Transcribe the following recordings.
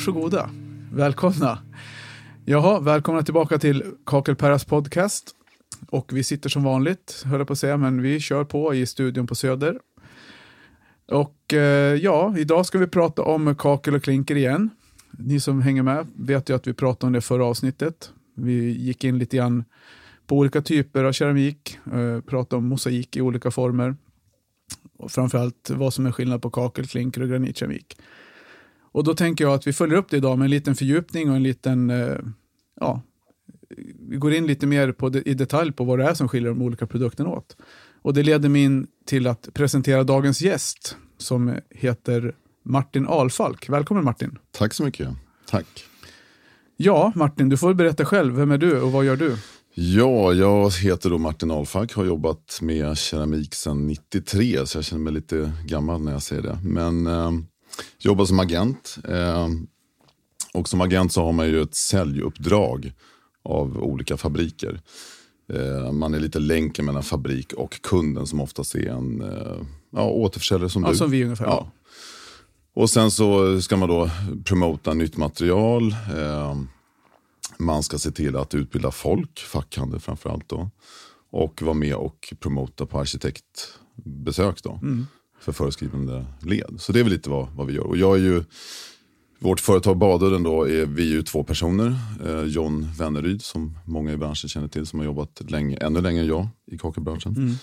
Varsågoda. Välkomna. Jaha, välkomna tillbaka till Kakelperras podcast. Och vi sitter som vanligt, höll jag på att säga, men vi kör på i studion på Söder. Och eh, ja, idag ska vi prata om kakel och klinker igen. Ni som hänger med vet ju att vi pratade om det förra avsnittet. Vi gick in lite grann på olika typer av keramik, eh, pratade om mosaik i olika former. Och framförallt vad som är skillnad på kakel, klinker och granitkeramik. Och då tänker jag att vi följer upp det idag med en liten fördjupning och en liten, eh, ja, vi går in lite mer på de, i detalj på vad det är som skiljer de olika produkterna åt. Och det leder mig in till att presentera dagens gäst som heter Martin Alfalk. Välkommen Martin. Tack så mycket. Tack. Ja, Martin, du får berätta själv. Vem är du och vad gör du? Ja, jag heter då Martin Alfalk, har jobbat med keramik sedan 93, så jag känner mig lite gammal när jag säger det. Men eh, jobbar som agent. Eh, och som agent så har man ju ett säljuppdrag av olika fabriker. Eh, man är lite länken mellan fabrik och kunden som oftast är en eh, ja, återförsäljare som ja, du. Som vi ungefär. Ja. Och sen så ska man då promota nytt material. Man ska se till att utbilda folk, fackhandel framförallt då. Och vara med och promota på arkitektbesök då. Mm. För föreskrivande led. Så det är väl lite vad, vad vi gör. Och jag är ju, vårt företag Badudden då, är vi ju två personer. Eh, John Wenneryd som många i branschen känner till, som har jobbat länge, ännu längre än jag i kakelbranschen. Mm.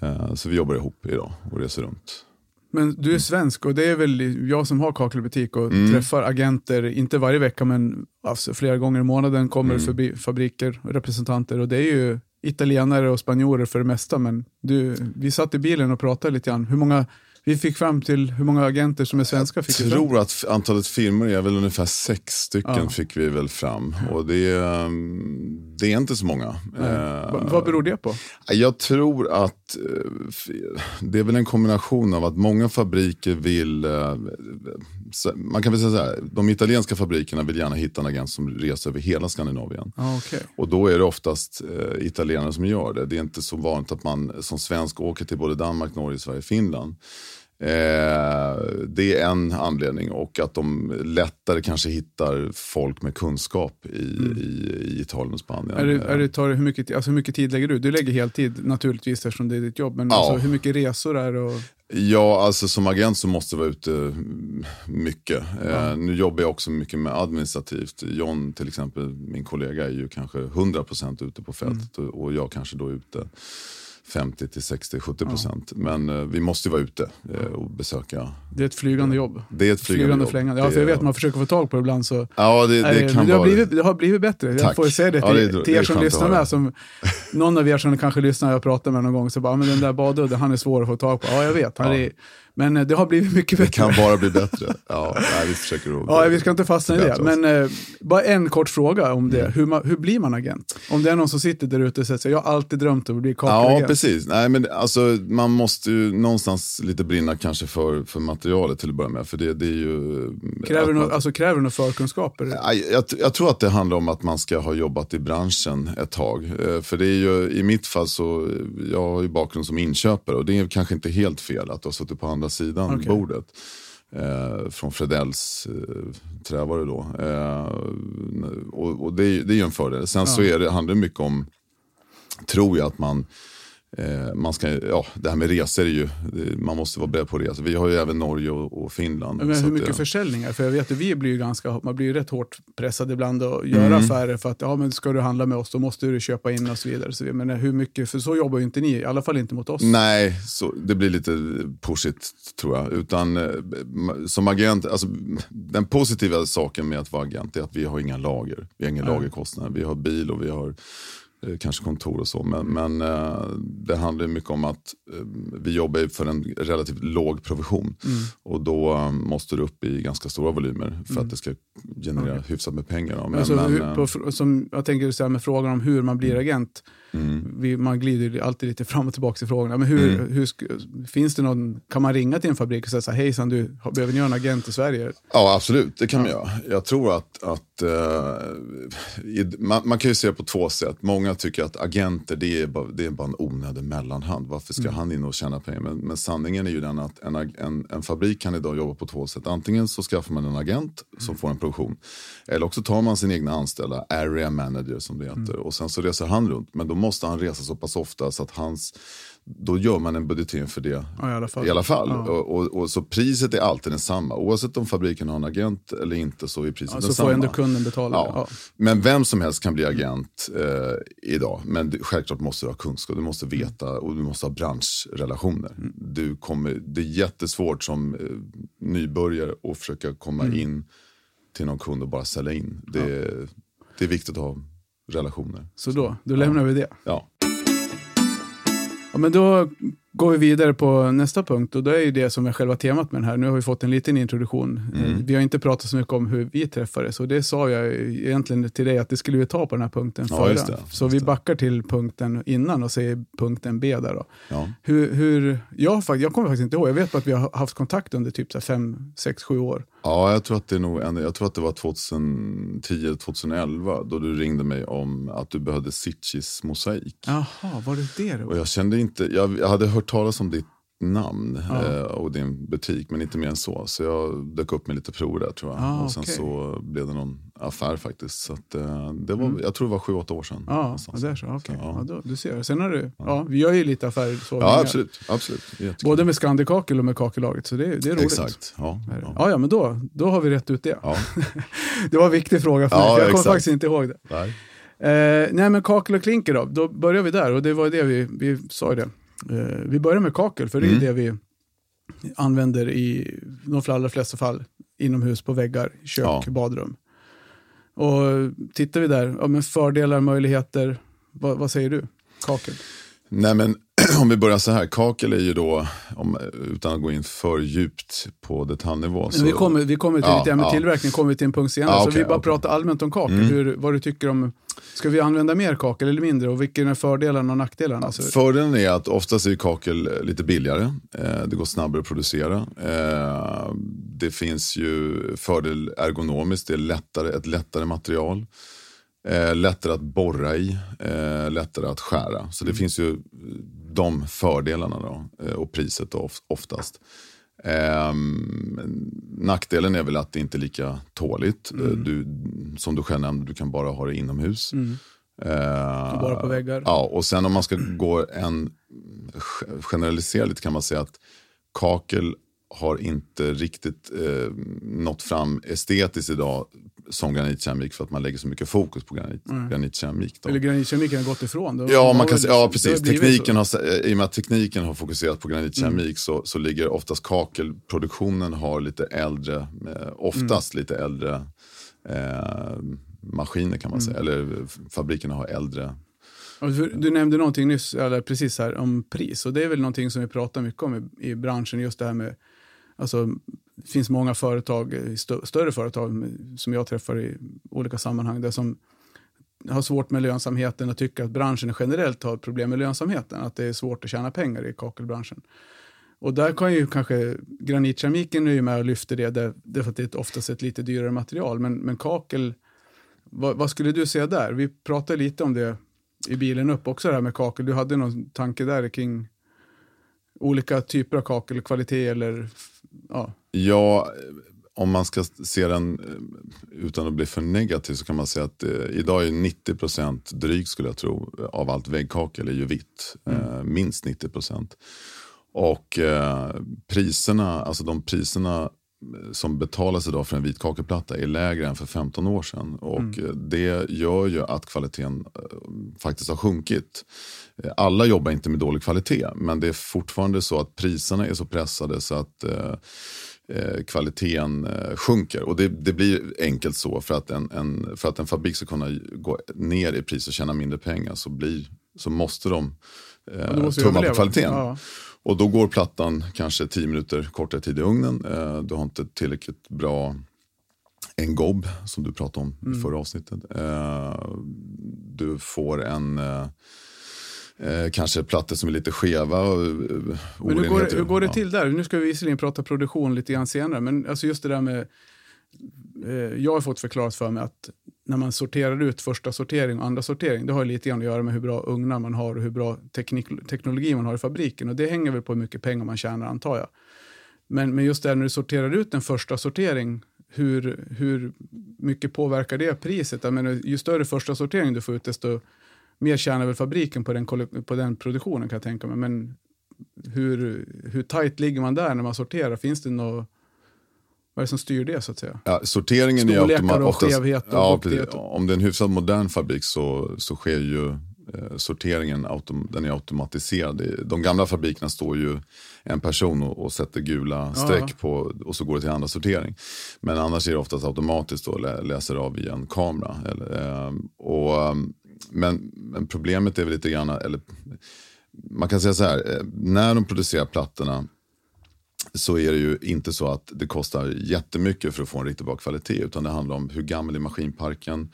Eh, så vi jobbar ihop idag och reser runt. Men du är svensk och det är väl jag som har kakelbutik och Mm. träffar agenter, inte varje vecka men alltså flera gånger i månaden kommer Mm. förbi fabriker, representanter och det är ju italienare och spanjorer för det mesta. Men du, vi satt i bilen och pratade lite grann. Hur många, vi fick fram till hur många agenter som är svenska. Fick Jag tror att antalet firmor är väl ungefär sex stycken Ja. fick vi väl fram. Och det är, um, det är inte så många. Eh, Va- vad beror det på? Jag tror att eh, det är väl en kombination av att många fabriker vill, eh, man kan väl säga så här, de italienska fabrikerna vill gärna hitta en agent som reser över hela Skandinavien. Ah, okay. Och då är det oftast eh, italienare som gör det. Det är inte så vanligt att man som svensk åker till både Danmark, Norge, Sverige, Finland. Eh, det är en anledning och att de lättare kanske hittar folk med kunskap i, i, i Italien och Spanien. Mm. Är det, är det, tar det, hur, mycket, alltså hur mycket tid lägger du? Du lägger heltid naturligtvis eftersom det är ditt jobb. Men Ja. alltså, hur mycket resor är det? Och, Ja, alltså som agent så måste jag vara ute mm, mycket. Eh, nu jobbar jag också mycket med administrativt. John till exempel, min kollega, är ju kanske 100% ute på fältet och, och jag kanske då är ute 50 till 60, 70 procent. Men eh, vi måste vara ute eh, och besöka. det är ett flygande jobb. Det är ett flygande, Flygande jobb. flängande. Ja, för jag vet att man försöker få tag på det ibland. Så Ja, det, det kan det, har blivit, det har blivit bättre. Jag Tack. får ju säga det till, Ja, det till er som lyssnar med. Som, någon av er som kanske lyssnar jag pratar med någon gång, så bara, "Ja, men den där badudden, han är svår att få tag på. Ja, jag vet. Han Ja. är, men eh, det har blivit mycket Det bättre. kan bara bli bättre. Ja, nej, vi försöker att... Ja, vi ska inte fastna i det. oss. Men eh, bara en kort fråga om det. Mm. Hur, man, hur blir man agent? Om det är någon som sitter där ute och säger så jag har alltid drömt om att bli Ja, kakelagent. precis. Nej, men alltså, man måste ju någonstans lite brinna kanske för, för materialet till att börja med. För det, det är ju... Kräver, att det man- alltså, kräver det några förkunskaper? Ja, Jag, jag tror att det handlar om att man ska ha jobbat i branschen ett tag. Eh, För det är ju, i mitt fall så, jag har ju bakgrund som inköpare och det är kanske inte helt fel att du har suttit på andra sidan Okej. bordet. Eh, från Fredells eh, trävaror då. Eh, och och det, är, det är ju en fördel. Sen så är det, handlar det mycket om, tror jag att man man ska, ja, det här med resor är ju, man måste vara beredd på resor. Vi har ju även Norge och, och Finland. Men hur att mycket det- försäljningar? För jag vet att vi blir ju ganska, man blir ju rätt hårt pressad ibland att göra Mm. affärer för att ja, men ska du handla med oss då måste du köpa in och så vidare. Så, men hur mycket, för så jobbar ju inte ni, i alla fall inte mot oss. Nej, så det blir lite pushigt tror jag. Utan eh, som agent, alltså, den positiva saken med att vara agent är att vi har inga lager. Vi har inga Nej. lagerkostnader. Vi har bil och vi har eh, kanske kontor och så. Men, men eh, det handlar mycket om att eh, vi jobbar för en relativt låg provision. Mm. Och då eh, måste du upp i ganska stora volymer för Mm. att det ska generera Okej. hyfsat med pengar. Då. Men alltså, men, hur, eh, på, som, jag tänker så här med frågan om hur man blir agent. mm. Vi, man glider alltid lite fram och tillbaka i frågorna. Men hur, Mm. hur, finns det någon, kan man ringa till en fabrik och säga så här, hejsan du, behöver ni göra en agent i Sverige? Ja, absolut. Det kan man göra. Jag tror att, att eh, i, man, man kan ju se det på två sätt. Många tycker att agenter det är bara, det är bara en onödig mellanhand. Varför ska han in och tjäna pengar? Men, men sanningen är ju den att en, en, en fabrik kan idag jobba på två sätt. Antingen så skaffar man en agent som får en produktion. Eller också tar man sin egna anställda, area manager som det heter, och sen så reser han runt. Men då måste han resa så pass ofta så att hans då gör man en budgetering för det Ja, i alla fall. i alla fall. Ja. Och, och, och, så priset är alltid densamma. Oavsett om fabriken har en agent eller inte så är priset Ja, så densamma. får ändå kunden betala. Ja. Ja. Men vem som helst kan bli agent eh, idag. Men du, självklart måste du ha kunskap, du måste veta och du måste ha branschrelationer. Mm. Du kommer, det är jättesvårt som eh, nybörjare att försöka komma Mm. in till någon kund och bara sälja in. Det, det är viktigt att ha relationer. Så då, då lämnar vi det. Ja. Ja, men då går vi vidare på nästa punkt och det är ju det som är själva temat med den här. Nu har vi fått en liten introduktion. Mm. Vi har inte pratat så mycket om hur vi träffades och det sa jag egentligen till dig att det skulle vi ta på den här punkten Ja, förra. just det, så just vi det. backar till punkten innan och säger punkten B där då. Ja. Hur, hur, jag, jag kommer faktiskt inte ihåg, jag vet bara att vi har haft kontakt under typ så här fem, sex, sju år. Ja, jag tror att det, är nog en, jag tror att det var 2010-2011 då du ringde mig om att du behövde Sitchis mosaik. Jaha, var det det Och då? jag kände inte, jag, jag hade hört talas om ditt namn Ja. eh, och din butik men inte mer än så. Så jag dök upp med lite prover där tror jag. Ah, och sen okej. så blev det någon affär faktiskt. Så att, eh, det var, Mm. Jag tror det var sju, åtta år sedan. Ja, ja någonstans. det är så. Okej, Så, ja. ja. då, du ser. Sen har du, ja, vi gör ju lite affärer så. Ja, absolut. absolut. Både med Scandikakel och med Kakellaget, så det, är- det är roligt. Exakt. Ja, Ja. ja. ja, men då, då har vi rätt ut det. Ja. Det var en viktig fråga för Ja, mig, jag kommer exakt. faktiskt inte ihåg det. Nej. Eh, nej, men kakel och klinker då, då börjar vi där och det var det vi, vi sa ju det. Eh, vi börjar med kakel, för det är Mm. det vi använder i de allra flesta fall inomhus på väggar, kök, Ja. badrum. Och tittar vi där, ja, men fördelar, möjligheter, vad, vad säger du? Kakel? Nej men om vi börjar så här, kakel är ju då, om, utan att gå in för djupt på detaljnivå. Så, vi kommer, vi kommer till Ja, lite, med ja. tillverkning kommer vi till en punkt senare, Ja, så okej, vi bara okej. pratar allmänt om kakel, Mm. hur, vad du tycker om, ska vi använda mer kakel eller mindre och vilka är fördelarna och nackdelarna? Alltså, Fördelen är att oftast är kakel lite billigare. Eh, det går snabbare att producera. Eh, det finns ju fördel ergonomiskt, det är lättare, ett lättare material. Eh, lättare att borra i, lättare att skära. Så det finns ju de fördelarna då, eh, och priset då, of- oftast. Ehm, nackdelen är väl att det inte är lika tåligt. Eh, Du, som du själv nämnde, du kan bara ha det inomhus. Mm. Eh, bara på väggar. Ja, och sen om man ska gå en generalisera lite kan man säga att kakel har inte riktigt eh, nått fram estetiskt idag som granitkeramik för att man lägger så mycket fokus på granit, granitkeramik. Då. Eller granitkemiken har gått ifrån. Det Ja, man kan, ja det har precis. Tekniken. Mm. har, I och med att tekniken har fokuserat på granitkeramik så, så ligger oftast kakelproduktionen har lite äldre, eh, oftast Mm. lite äldre eh, maskiner kan man säga. Mm. Eller fabrikerna har äldre du nämnde någonting nyss, eller precis här, om pris. Och det är väl någonting som vi pratar mycket om i, i branschen, just det här med, alltså, det finns många företag, eh, stö, större företag som jag träffar i olika sammanhang, där som har svårt med lönsamheten och tycker att branschen generellt har problem med lönsamheten, att det är svårt att tjäna pengar i kakelbranschen. Och där kan ju kanske granitkeramiken är ju med och lyfter det, där, därför att det är oftast ett lite dyrare material, men, men kakel, vad, vad skulle du säga där? Vi pratade lite om det i bilen upp också det här med kakel. Du hade någon tanke där kring olika typer av kakel, kvalitet eller ja. Ja, om man ska se den eh, utan att bli för negativ så kan man säga att eh, idag är 90% drygt skulle jag tro av allt väggkakel är ju vitt. Eh, minst 90%. Och eh, priserna, alltså de priserna eh, som betalas idag för en vit kakelplatta är lägre än för 15 år sedan. Och eh, det gör ju att kvaliteten eh, faktiskt har sjunkit. Eh, Alla jobbar inte med dålig kvalitet, men det är fortfarande så att priserna är så pressade så att eh, eh, kvaliteten eh, sjunker. Och det, det blir enkelt så för att, en, en, för att en fabrik ska kunna gå ner i pris och tjäna mindre pengar så, blir, så måste de eh, måste tumma på kvaliteten. Ja. Och då går plattan kanske 10 minuter kortare tid i ugnen. Eh, du har inte tillräckligt bra en gobb som du pratade om Mm. i förra avsnittet. Eh, du får en eh, eh, kanske plattor som är lite skeva. och, eh, Men hur går, hur går det till där? Nu ska vi visserligen prata produktion lite grann senare, men alltså just det där med eh, jag har fått förklarat för mig att när man sorterar ut första sortering och andra sortering, det har lite grann att göra med hur bra ugnar man har och hur bra teknik, teknologi man har i fabriken. Och det hänger väl på hur mycket pengar man tjänar antar jag. Men, men just där när du sorterar ut en första sortering, hur, hur mycket påverkar det priset? Jag menar, ju större första sortering du får ut, desto mer tjänar väl fabriken på den, på den produktionen kan jag tänka mig. Men hur, hur tajt ligger man där när man sorterar? Finns det något vad är det som styr det så att säga? Ja, sorteringen Storlekar är och oftast, skevhet och ja, precis. Om det är en hyfsat modern fabrik så, så sker ju eh, sorteringen autom- den är automatiserad. De gamla fabrikerna står ju en person och, och sätter gula streck på och så går det till andra sortering. Men annars är det oftast automatiskt och lä- läser av i en kamera. Eller, ehm, och, ehm, men, men problemet är väl lite grann, eller man kan säga så här, eh, när de producerar plattorna så är det ju inte så att det kostar jättemycket för att få en riktigt bra kvalitet. Utan det handlar om hur gammal är maskinparken.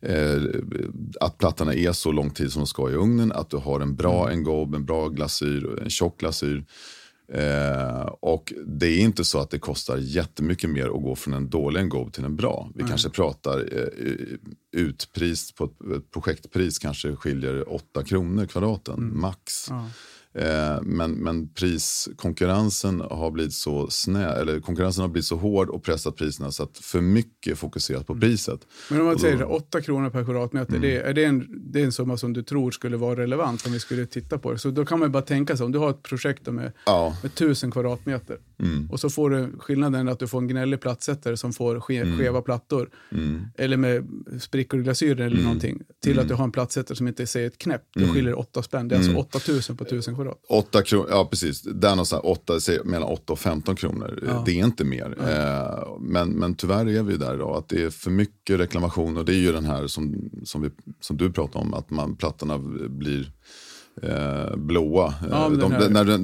Eh, att plattorna är så lång tid som de ska i ugnen. Att du har en bra engob, en bra glasyr, en tjock glasyr. Eh, och det är inte så att det kostar jättemycket mer att gå från en dålig engob till en bra. Vi kanske pratar eh, utpris på ett, ett projektpris kanske skiljer 8 kronor kvadraten max. Ja. Eh, men, men priskonkurrensen har blivit så snä, eller konkurrensen har blivit så hård och pressat priserna så att för mycket fokuserat på priset. Men om man då- säger 8 kronor per kvadratmeter, det, är det, en, det är en summa som du tror skulle vara relevant om vi skulle titta på det. Så då kan man bara tänka sig, om du har ett projekt med, Ja, med 1000 kvadratmeter mm, och så får du skillnaden att du får en gnällig plattsättare som får ske, Mm. skeva plattor mm, eller med sprickor i glasyren eller Mm. någonting till Mm. att du har en plattsättare som inte säger ett knäpp. Det Mm. skiljer 8 spänn. Det är Mm. alltså 8000 på 1000 kvadrat. 8 kronor, ja precis. Där någonstans, 8, säg, mellan 8 och 15 kronor. Ja. Det är inte mer. Eh, men, men tyvärr är vi där idag. Att det är för mycket reklamation. Och det är ju den här som, som, vi, som du pratar om. Att man, plattorna blir eh, blåa. Ja, Eh, men de, när, när,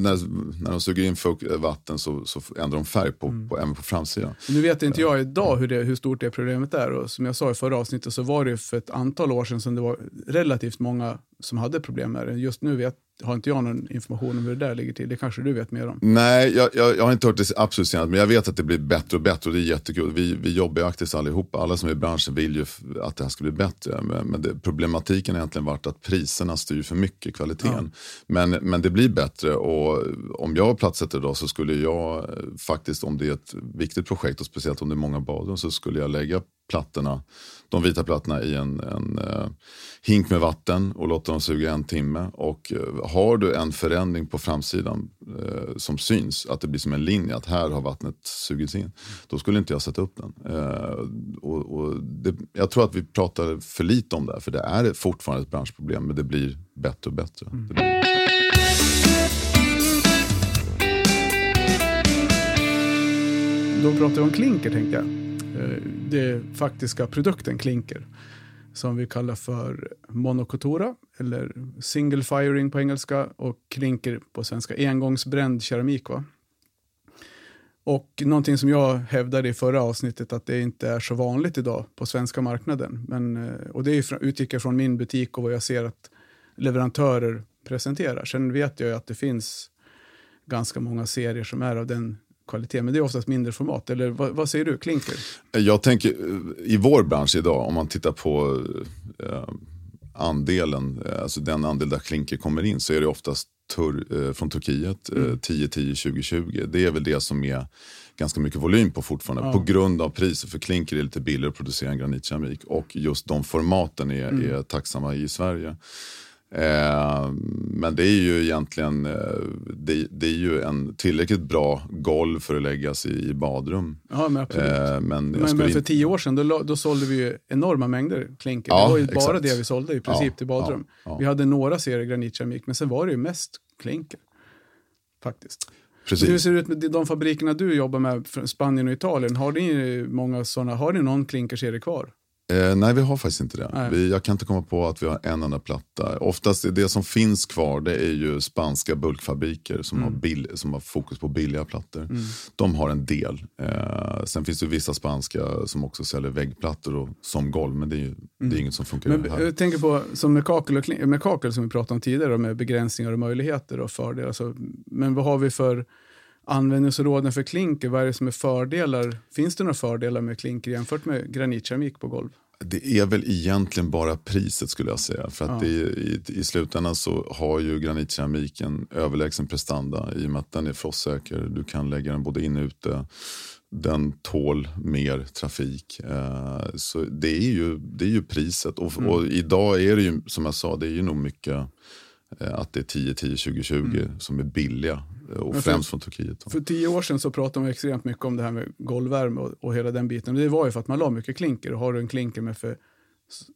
när de suger in fukt, vatten så, så ändrar de färg på, Mm. på, även på framsidan. Nu vet inte jag idag hur, det, hur stort det problemet är och som jag sa i förra avsnittet så var det för ett antal år sedan som det var relativt många som hade problem med det. Just nu vet, har inte jag någon information om hur det där ligger till. Det kanske du vet mer om. Nej, jag, jag, jag har inte hört det absolut senast, men jag vet att det blir bättre och bättre och det är jättekul. Vi, vi jobbar ju aktivt allihopa, alla som är i branschen vill ju att det här ska bli bättre. Men, men det, problematiken har egentligen varit att priserna styr för mycket kvaliteten. Men, men det blir bättre och om jag platssätter idag så skulle jag eh, faktiskt, om det är ett viktigt projekt och speciellt om det är många badrum, så skulle jag lägga plattorna, de vita plattorna i en, en eh, hink med vatten och låta dem suga en timme. Och eh, har du en förändring på framsidan eh, som syns, att det blir som en linje, att här har vattnet sugits in, då skulle inte jag sätta upp den. Eh, och, och det, jag tror att vi pratar för lite om det här, för det är fortfarande ett branschproblem, men det blir bättre och bättre. Blir- Då pratar vi om klinker tänkte jag. Eh, Det faktiska produkten klinker. Som vi kallar för monokotora eller single firing på engelska och klinker på svenska. Engångsbränd keramik va? Och någonting som jag hävdade i förra avsnittet att det inte är så vanligt idag på svenska marknaden. Men, eh, och det utgick jag från min butik och vad jag ser att leverantörer presenterar. Sen vet jag ju att det finns ganska många serier som är av den kvaliteten. Men det är oftast mindre format. Eller vad, vad säger du, klinker? Jag tänker eh, i vår bransch idag, om man tittar på eh, andelen, eh, alltså den andel där klinker kommer in, så är det oftast tur, eh, från Turkiet, eh, Mm. 10-10-20-20. Det är väl det som är ganska mycket volym på fortfarande, Ja. på grund av priset. För klinker är lite billigare att producera än granitkeramik. Och just de formaten är, Mm. är tacksamma i Sverige. Eh, men det är ju egentligen eh, det, det är ju en tillräckligt bra golv för att läggas i, i badrum. Ja, men absolut. Eh, men men, men för tio år sedan då, då sålde vi ju enorma mängder klinker. Ja, det var ju bara exakt. det vi sålde i princip Ja, till badrum. ja. Vi hade några serier granitkeramik, men sen var det ju mest klinker. Faktiskt. Precis. Hur ser det ut med de fabrikerna du jobbar med, Spanien och Italien? Har ni, många såna, har ni någon klinkerserie kvar? Eh, nej, vi har faktiskt inte det. Vi, jag kan inte komma på att vi har en enda platta. Oftast det som finns kvar det är ju spanska bulkfabriker som, Mm. har, bill, som har fokus på billiga plattor. De har en del. Eh, sen finns det vissa spanska som också säljer väggplattor och, som golv, men det är, ju, det är inget som funkar Mm. Men här. jag tänker på som Mekakel, och, klin- Mekakel som vi pratade om tidigare med begränsningar och möjligheter och fördelar. Alltså, men vad har vi för användningsområden för klinker? Vad är det som är fördelar? Finns det några fördelar med klinker jämfört med granitkeramik på golv? Det är väl egentligen bara priset skulle jag säga. För att Ja. det, i, i slutändan så har ju granitkeramiken överlägsen prestanda i och med att den är frostsäker. Du kan lägga den både in och ute. Den tål mer trafik. Eh, så det är, ju, det är ju priset. Och, Mm. och idag är det ju, som jag sa, det är ju nog mycket eh, att det är 10, 10, 20, 20 som är billiga. Eh, Och för- främst från Turkiet. Då. För tio år sedan så pratade man extremt mycket om det här med golvvärme och, och hela den biten. Det var ju för att man la mycket klinker. Och har du en klinker med för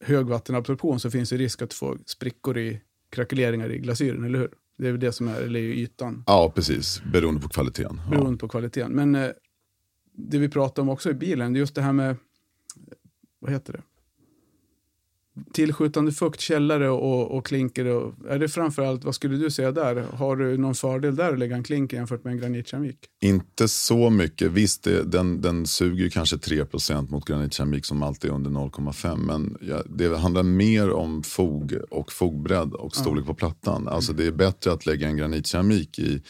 hög vattenabsorption så finns det risk att får sprickor i krackeleringar i glasyren, eller hur? Det är väl det som är, eller i ytan, Ja, precis. Beroende på kvaliteten. Ja. beroende på kvaliteten. Men eh, det vi pratade om också i bilen, det är just det här med, vad heter det? Tillskjutande fukt, källare och, och klinker. Och, är det framförallt, vad skulle du säga där? Har du någon fördel där att lägga en klinker jämfört med en granitkeramik? Inte så mycket. Visst, det, den, den suger kanske 3% mot granitkeramik som alltid är under 0,5. Men ja, det handlar mer om fog och fogbredd och storlek på plattan. Alltså det är bättre att lägga en granitkeramik i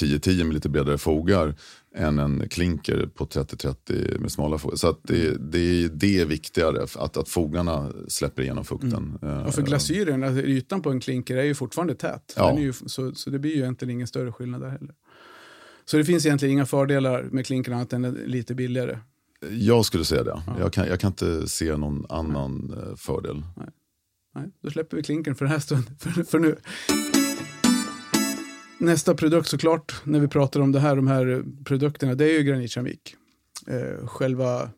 10-10 med lite bredare fogar än en klinker på 30-30 med smala fogar. Så att det, det, det är viktigare, att, att fogarna släpper igenom fukten. Ja, för Eh, glasyren, alltså ytan på en klinker är ju fortfarande tät. Ja. Ju, så, så det blir ju egentligen ingen större skillnad där heller. Så det finns egentligen inga fördelar med klinkern annat än lite billigare. Jag skulle säga det. Jag, kan, jag kan inte se någon annan eh, fördel. Nej, då släpper vi klinkern för den här stunden, för, för nu. Nästa produkt såklart, när vi pratar om det här, de här produkterna, det är ju granitkeramik. Eh, själva,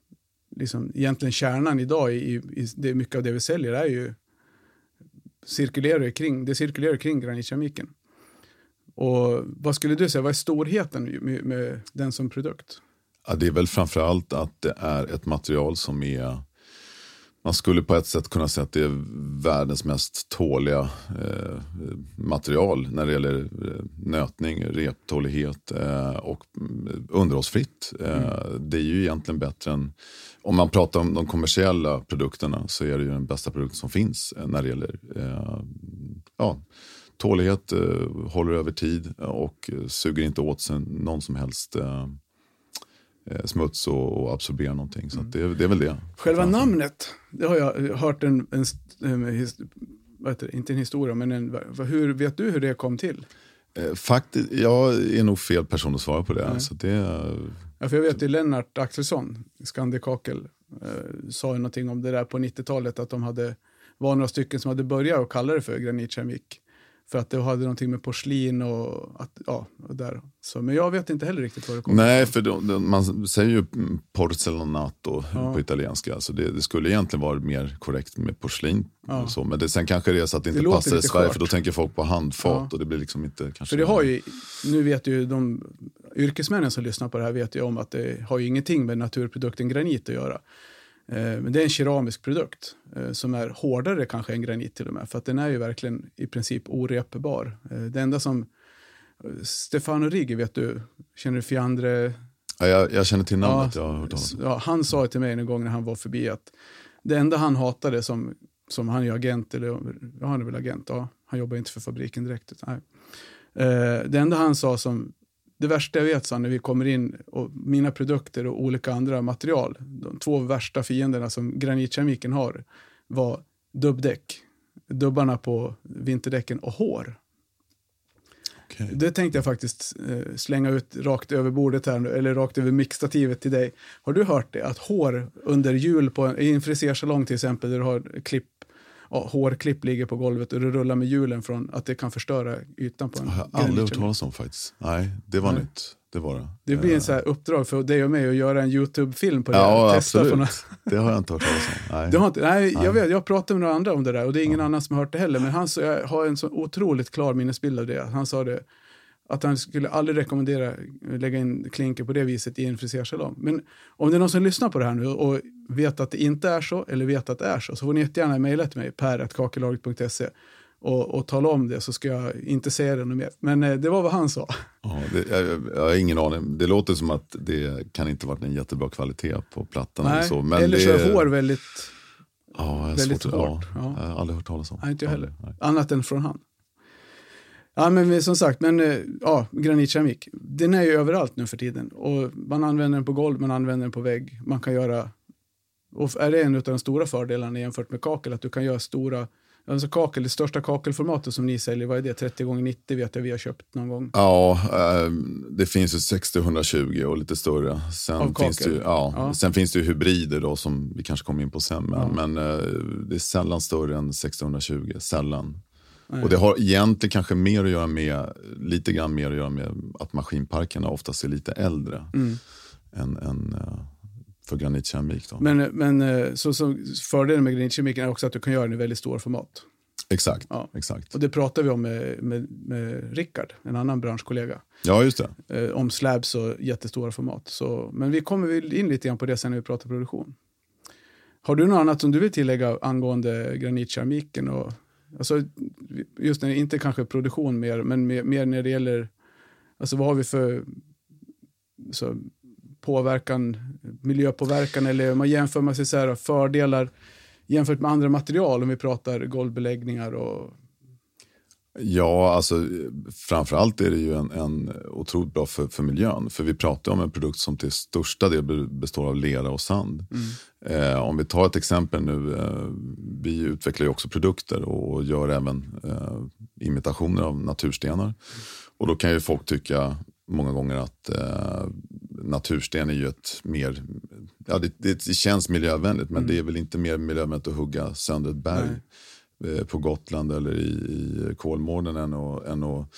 liksom, egentligen kärnan idag i, i det, mycket av det vi säljer är ju cirkulerar kring, det cirkulerar kring granitkemiken. Och vad skulle du säga, vad är storheten med, med den som produkt? Ja, det är väl framförallt att det är ett material som är man skulle på ett sätt kunna säga att det är världens mest tåliga eh, material när det gäller eh, nötning, reptålighet eh, och mm, underhållsfritt. Eh, Det är ju egentligen bättre än, om man pratar om de kommersiella produkterna så är det ju den bästa produkten som finns eh, när det gäller eh, ja, tålighet, håller över tid och suger inte åt sig någon som helst smuts och, och absorberar någonting. Så att det, det är väl det. Själva Framför- namnet, det har jag hört en, en, en det, inte en historia, men en, hur, vet du hur det kom till? Eh, Faktiskt, jag är nog fel person att svara på det. Nej. Så det Ja, för jag vet ju Lennart Axelsson, Skandikakel, eh, sa ju någonting om det där på 90-talet, att de hade, var några stycken som hade börjat att kalla det för granitkeramik. För att det hade någonting med porslin och att, ja, och där. Så, men jag vet inte heller riktigt vad det kommer Nej, för de, de, man säger ju porcelanato Ja. på italienska. Så det, det skulle egentligen vara mer korrekt med porslin. Ja. Och så. Men det, sen kanske det är så att det Det inte låter passar i Sverige. skört. För då tänker folk på handfat Ja. och det blir liksom inte kanske... För det har ju, nu vet ju de yrkesmännen som lyssnar på det här vet ju om att det har ju ingenting med naturprodukten granit att göra. Eh, men det är en keramisk produkt eh, som är hårdare kanske än granit till och med. För att den är ju verkligen i princip orepbar. Eh, det enda som Stefano Righi vet du, känner du Fiandre? Ja, jag, jag känner till namnet, Ja, jag har hört talas om. Ja, han sa till mig en gång när han var förbi att det enda han hatade som, som han är agent, eller ja, han är väl agent, ja, han jobbar inte för fabriken direkt. utan- Nej. Det enda han sa som, det värsta jag vet sa när vi kommer in och mina produkter och olika andra material, de två värsta fienderna som granitkeramiken har var dubbdäck, dubbarna på vinterdäcken och hår. Okej. Det tänkte jag faktiskt eh, slänga ut rakt över bordet här nu, eller rakt över mixstativet till dig. Har du hört det? Att hår under hjul på en, i en frisersalong till exempel, där du har klipp, ja, hårklipp ligger på golvet och du rullar med hjulen från att det kan förstöra ytan på en Det har jag aldrig hört talas om faktiskt. Nej, det var Nej. nytt. Det var det. Det blir Eh, en så här uppdrag för dig och mig att göra en YouTube-film på det. Ja, Testa absolut. några- Det har jag inte hört talas om. Nej. Du har inte, nej, Nej. jag vet, jag pratade med några andra om det där och det är ingen annan som har hört det heller. Men han så, jag har en så otroligt klar minnesbild av det. Han sa det, att han skulle aldrig rekommendera att lägga in klinker på det viset i en frisersalong. Men om det är någon som lyssnar på det här nu och vet att det inte är så eller vet att det är så, så får ni jättegärna mejla till mig, per.kakelagret.se och, och tala om det så ska jag inte säga det något mer. Men eh, det var vad han sa. Ja, det, jag, jag har ingen aning. Det låter som att det kan inte varit en jättebra kvalitet på plattan. eller Nej, så. Men eller så är hår väldigt, ja, väldigt svårt, hårt. Ja, Ja. Jag har aldrig hört talas om. Nej, inte jag heller. Nej. Annat än från han. Ja, men som sagt, men eh, ja, granitkeramik. Den är ju överallt nu för tiden. Och man använder den på golv, man använder den på vägg. Man kan göra Och är det en av de stora fördelarna jämfört med kakel, att du kan göra stora Alltså kakel, det största kakelformatet som ni säljer, vad är det? 30 x 90 vet jag vi har köpt någon gång. Ja, eh, det finns ju 60 120 och lite större. Sen, finns det, ju, ja, ja. sen finns det ju hybrider då som vi kanske kommer in på sen. Men, ja. men eh, det är sällan större än 60 120, sällan. Nej. Och det har egentligen kanske mer att göra med, lite grann mer att göra med att maskinparkerna oftast är lite äldre. Mm. än, än uh, för granitkeramik. Då. Men, men eh, så, så fördelen med granitkemiken är också att du kan göra den i väldigt stor format. Exakt. Ja. exakt. Och det pratade vi om med, med, med Rickard, en annan branschkollega. Ja, just det. Eh, om slabs och jättestora format. Så, men vi kommer in lite grann på det sen när vi pratar produktion. Har du något annat som du vill tillägga angående granitkeramiken? Och, alltså, just när, inte kanske produktion mer, men mer, mer när det gäller, alltså vad har vi för så, påverkan, miljöpåverkan eller om man jämför med sig så här, fördelar jämfört med andra material om vi pratar golvbeläggningar och Ja, alltså framförallt är det ju en, en otroligt bra för, för miljön. För vi pratar om en produkt som till största del består av lera och sand. Mm. Eh, om vi tar ett exempel nu. Eh, vi utvecklar ju också produkter och gör även eh, imitationer av naturstenar. Mm. Och då kan ju folk tycka många gånger att eh, natursten är ju ett mer, ja det, det, känns miljövänligt men mm. det är väl inte mer miljövänligt att hugga sönder ett berg eh, på Gotland eller i, i Kolmården än att, än att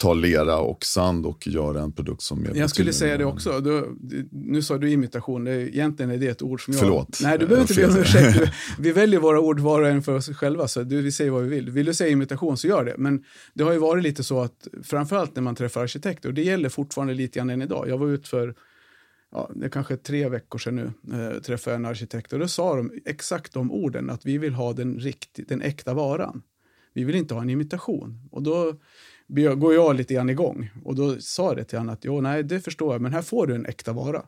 ta lera och sand och göra en produkt som är Jag skulle säga det också. Du, nu sa du imitation, det, egentligen är det ett ord som jag... Förlåt. Nej, du behöver inte be om ursäkt. Vi väljer våra ord var och en för oss själva, så du, vi säger vad vi vill. Vill du säga imitation så gör det. Men det har ju varit lite så att, framförallt när man träffar arkitekter, och det gäller fortfarande lite grann än idag. Jag var ute för ja, det är kanske tre veckor sedan nu, eh, träffade jag en arkitekt och då sa de exakt de orden, att vi vill ha den, riktigt, den äkta varan. Vi vill inte ha en imitation. Och då går jag lite grann igång. Och då sa det till honom att jo, nej, det förstår jag, men här får du en äkta vara.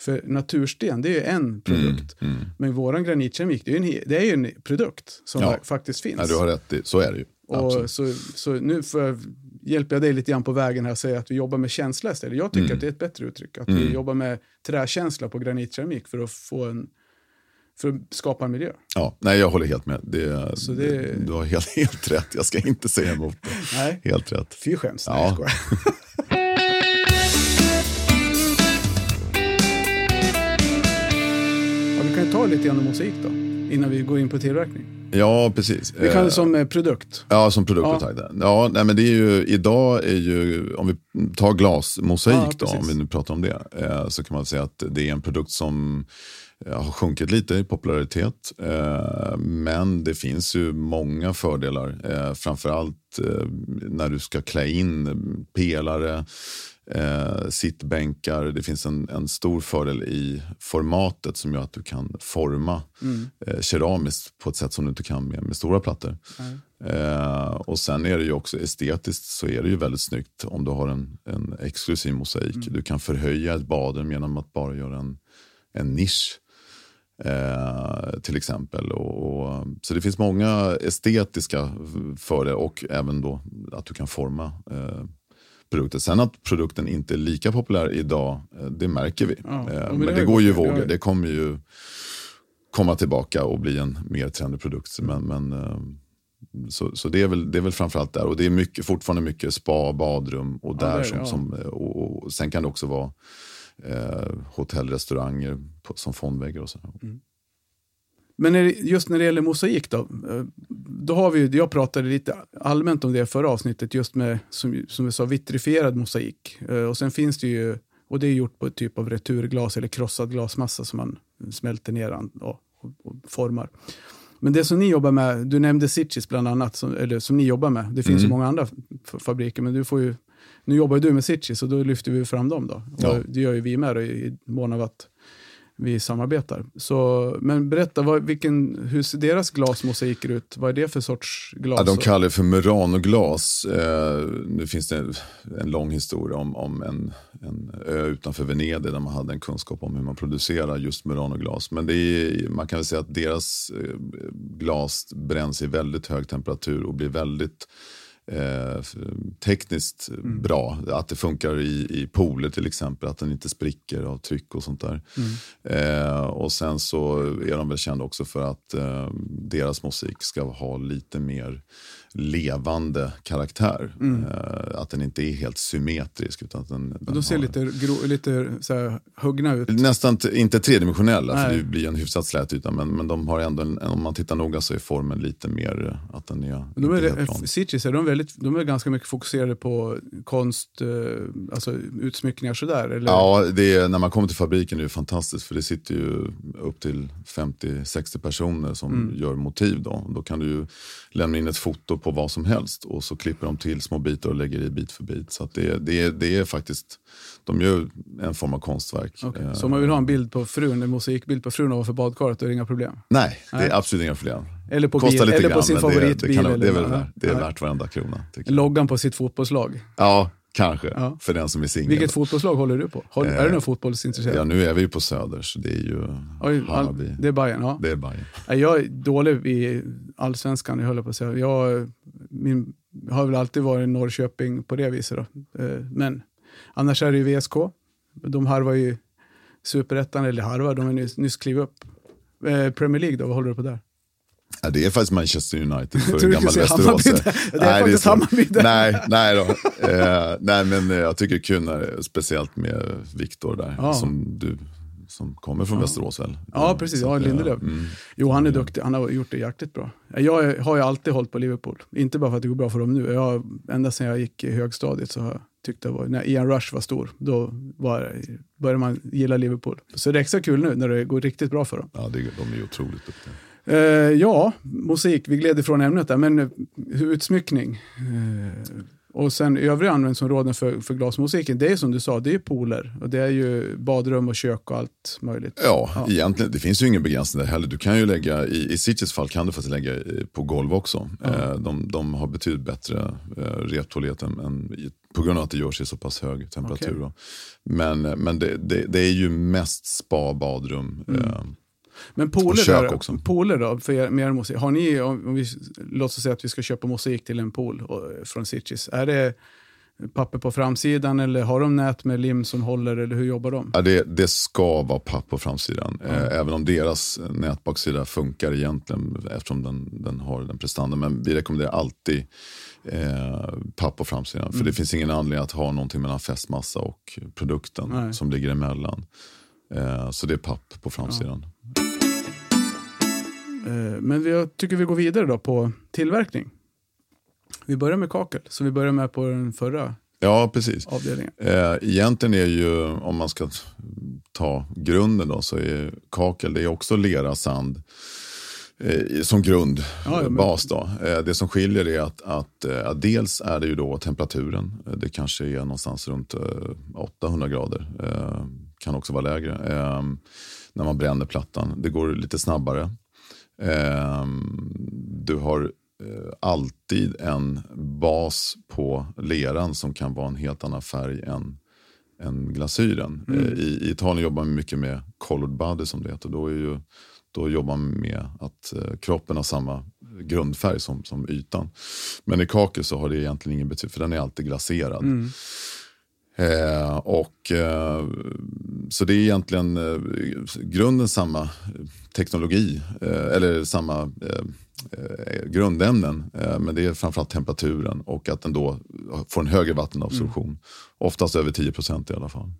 För natursten, det är en produkt. Mm, mm. Men vår granitkeramik, det är, en, det är ju en produkt som ja. faktiskt finns. Ja, du har rätt, så är det ju. Och så, så nu för, hjälper jag dig lite grann på vägen här och säger att vi jobbar med känsla istället. Jag tycker mm. att det är ett bättre uttryck. Att vi mm. jobbar med träkänsla på granitkeramik för att få en för att skapa en miljö. Ja, nej, jag håller helt med. Det, det... Det, du har helt, helt rätt. Jag ska inte säga emot det. Nej. Helt rätt. Fy skäms. Ja. Nej, ja, vi kan ta lite grann om mosaik då, innan vi går in på tillverkning. Ja, precis. Vi kan det som eh, produkt. Ja, som produkt. Ja. Ja, nej, men det är ju, idag är ju, om vi tar glasmosaik ja, då, om vi nu pratar om det, eh, så kan man säga att det är en produkt som har sjunkit lite i popularitet. Eh, men det finns ju många fördelar. Eh, framförallt eh, när du ska klä in pelare, sittbänkar. Det finns en, en stor fördel i formatet som gör att du kan forma mm. keramiskt på ett sätt som du inte kan med, med stora plattor. Mm. Eh, och sen är det ju också estetiskt så är det ju väldigt snyggt om du har en, en exklusiv mosaik. Mm. Du kan förhöja ett badrum genom att bara göra en, en nisch. Eh, till exempel. Och, och, så det finns många estetiska fördelar och även då att du kan forma eh, produkter. Sen att produkten inte är lika populär idag, eh, det märker vi. Ja, eh, men det, det går ju vågor. Det kommer ju komma tillbaka och bli en mer trendig produkt. Men, men eh, så, så det, är väl, det är väl framförallt där. Och det är mycket, fortfarande mycket spa, badrum och där ja, som, ja. som och, och, sen kan det också vara eh, hotellrestauranger som fondväggar och så. Mm. Men just när det gäller mosaik då, eh, då har vi, jag pratade lite allmänt om det förra avsnittet, just med som, som vi sa vitrifierad mosaik. Eh, och sen finns det ju, och det är gjort på ett typ av returglas eller krossad glasmassa som man smälter ner och, och, och formar. Men det som ni jobbar med, du nämnde Sitchis bland annat, som, eller som ni jobbar med. Det finns mm. ju många andra fabriker, men du får ju nu jobbar du med Sitchi, så då lyfter vi fram dem. Då. Ja. det gör ju vi med då, i mån av att vi samarbetar. Så, men berätta, vad, vilken, hur ser deras glasmosaiker ut? Vad är det för sorts glas? Ja, de kallar det för Murano-glas. Eh, nu finns det en, en lång historia om, om en, en ö utanför Venedig där man hade en kunskap om hur man producerar just Murano-glas. Men det är, man kan väl säga att deras eh, glas bränns i väldigt hög temperatur och blir väldigt eh, tekniskt Mm. bra. Att det funkar i, i pooler till exempel, att den inte spricker av tryck och sånt där. Eh, och sen så är de väl kända också för att eh, deras musik ska ha lite mer levande karaktär. Eh, att den inte är helt symmetrisk. Utan att den, den Mm. De ser har- lite, gro, lite så här, huggna ut. Nästan inte tredimensionella, för det blir en hyfsat slät yta. Men, men de har ändå, en, om man tittar noga så är formen lite mer eh, att den är, De är. Sitges, är de, väldigt, de är ganska mycket fokuserade på konst, eh, alltså utsmyckningar sådär? Eller? Ja, det är, när man kommer till fabriken är det fantastiskt för det sitter ju upp till 50-60 personer som Mm. gör motiv. Då. då kan du ju lämna in ett foto på vad som helst och så klipper de till små bitar och lägger i bit för bit. Så det, det, är, det är faktiskt, de gör en form av konstverk. Okej, Eh, Så om man vill ha en bild på frun, en musikbild på frun ovanför badkaret, då är det inga problem? Nej, det Nej. är absolut inga problem. Eller på, Kostar bil, lite eller grann, på sin men det, favoritbil? det, kan, det är väl det är värt varenda krona. Loggan på sitt fotbollslag. Ja, kanske. Ja. För den som är singel. Vilket fotbollslag håller du på? Håll, är du Eh, någon fotbollsintresserad? Ja, nu är vi ju på Söder, så det är ju Oj, Hammarby. det är Bayern ja. Det är Bayern. Jag är dålig i allsvenskan, jag håller på att säga. Jag, min, har väl alltid varit Norrköping på det viset. Då. Eh, Men annars är det ju VSK. De harvar ju superettan, eller harvar, de har nyss, nyss klivit upp. Eh, Premier League då, vad håller du på där? Ja, det är faktiskt Manchester United för du gammal skulle säga Västerås. Hammarby där. Det är faktiskt så. Hammarby. Nej, nej, då. Eh, nej, men eh, jag tycker kul när, speciellt med Viktor där, Ja. som du som kommer från Västerås väl? Ja, precis. Så Ja, eh, Lindelöf. mm. Jo, han är duktig. Han har gjort det jäkligt bra. Jag har ju alltid hållit på Liverpool. Inte bara för att det går bra för dem nu. Jag, ända sedan jag gick i högstadiet så har jag tyckt det var, när Ian Rush var stor, då var, började man gilla Liverpool. Så det är extra kul nu när det går riktigt bra för dem. Ja, det, de är ju otroligt duktiga. Eh, ja, musik, vi gled ifrån ämnet där, men eh, utsmyckning. Eh, och sen övriga användningsområden för, för glasmusiken, det är som du sa, det är pooler. Och det är ju badrum och kök och allt möjligt. Ja, Ja. egentligen, det finns ju ingen begränsning där heller. Du kan ju lägga, i, i Cities fall kan du faktiskt lägga på golv också. Eh, de, de har betydligt bättre eh, reptoalhet än, än i- på grund av att det görs i så pass hög temperatur. Då. Men, men det, det, det är ju mest spa, badrum. Eh, Men kök då, också. pooler då, för er, med er musik. Har ni, om, vi låt oss säga att vi ska köpa musik till en pool och, från Sitges, är det papper på framsidan eller har de nät med lim som håller eller hur jobbar de? Ja, det, det ska vara papp på framsidan. Eh, även om deras nätbaksida funkar egentligen eftersom den, den har den prestandan. Men vi rekommenderar alltid eh, papp på framsidan. Mm. För det finns ingen anledning att ha någonting mellan fästmassa och produkten Nej. som ligger emellan. Eh, så det är papp på framsidan. Eh, Men vi, jag tycker vi går vidare då på tillverkning. Vi börjar med kakel, så vi börjar med på den förra Ja, precis. avdelningen. Eh, egentligen är ju, om man ska ta grunden då, så är kakel, det är också lera, sand eh, som grund, Ja, men- bas. Då. Eh, det som skiljer är att, att, eh, att dels är det ju då temperaturen. Eh, Det kanske är någonstans runt eh, 800 grader. Eh, kan också vara lägre. Eh, när man bränner plattan. Det går lite snabbare. Eh, du har eh, alltid en bas på leran som kan vara en helt annan färg än, än glasyren. Mm. Eh, I, I Italien jobbar man mycket med colored body som det heter. Då, är ju, då jobbar man med att eh, kroppen har samma grundfärg som, som ytan. Men i kakel så har det egentligen ingen betydelse för den är alltid glaserad. Mm. Eh, och, eh, så det är egentligen eh, grunden samma teknologi, eh, eller samma grundämnen. Men det är framförallt temperaturen och att den då får en högre vattenabsorption. Oftast över 10 procent i alla fall.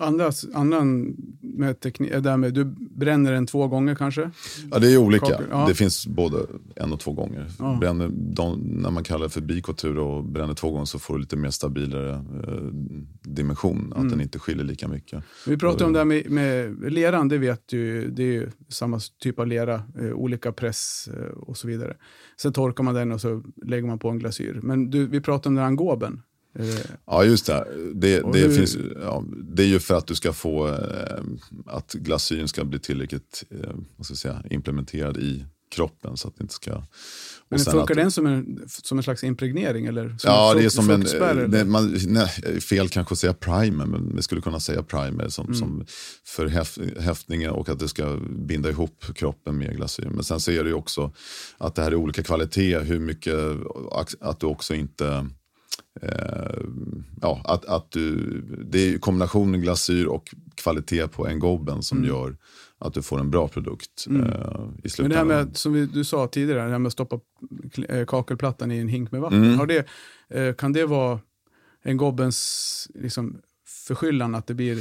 Andra, annan med teknik, är där med, du bränner den två gånger kanske? Ja, det är olika. Kakel, ja. Det finns både en och två gånger. Ja. Bränner, de, när man kallar det för bikotur och bränner två gånger så får du lite mer stabilare eh, dimension. Att Mm. den inte skiljer lika mycket. Vi pratar om det här med, med leran, det vet du det är ju samma typ av lera, eh, olika press eh, och så vidare. Sen torkar man den och så lägger man på en glasyr. Men du, vi pratar om den här angoben. Eh, Ja, just det. Det, det, hur- finns, ja, det är ju för att du ska få eh, att glasyren ska bli tillräckligt eh, vad ska jag säga, implementerad i, kroppen så att det inte ska... Men funkar den som en, som en slags impregnering? Eller ja, det är som en... fuktspärr, Det, man, nej, fel kanske att säga primer, men vi skulle kunna säga primer som, Mm. som för häf, häftningen och att det ska binda ihop kroppen med glasyr. Men sen så är det ju också att det här är olika kvalitet, hur mycket, att du också inte Eh, ja, att, att du, det är kombinationen glasyr och kvalitet på en gobben som gör att du får en bra produkt eh, i Mm. Men det här slutändan. med, som vi, du sa tidigare, det här med att stoppa eh, kakelplattan i en hink med vatten. Mm. Har det, eh, kan det vara en gobbens liksom, förskyllan att det blir...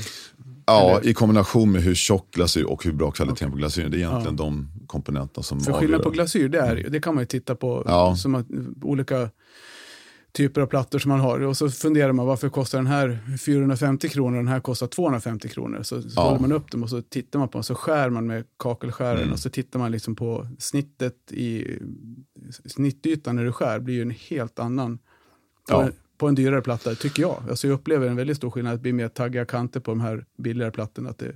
ja, eller- i kombination med hur tjock glasyr och hur bra kvaliteten på glasyren. Det är egentligen de komponenterna som För avgör. skillnad på glasyr, det, är, det kan man ju titta på Ja. som att, olika typer av plattor som man har. Och så funderar man varför kostar den här 450 kronor och den här kostar 250 kronor. Så, så Ja. håller man upp dem och så tittar man på dem, så skär man med kakelskäraren Mm. och så tittar man liksom på snittet i snittytan när du skär blir ju en helt annan på, Ja. en, på en dyrare platta, tycker jag. Alltså jag upplever en väldigt stor skillnad, att det blir mer taggiga kanter på de här billigare plattorna. Att det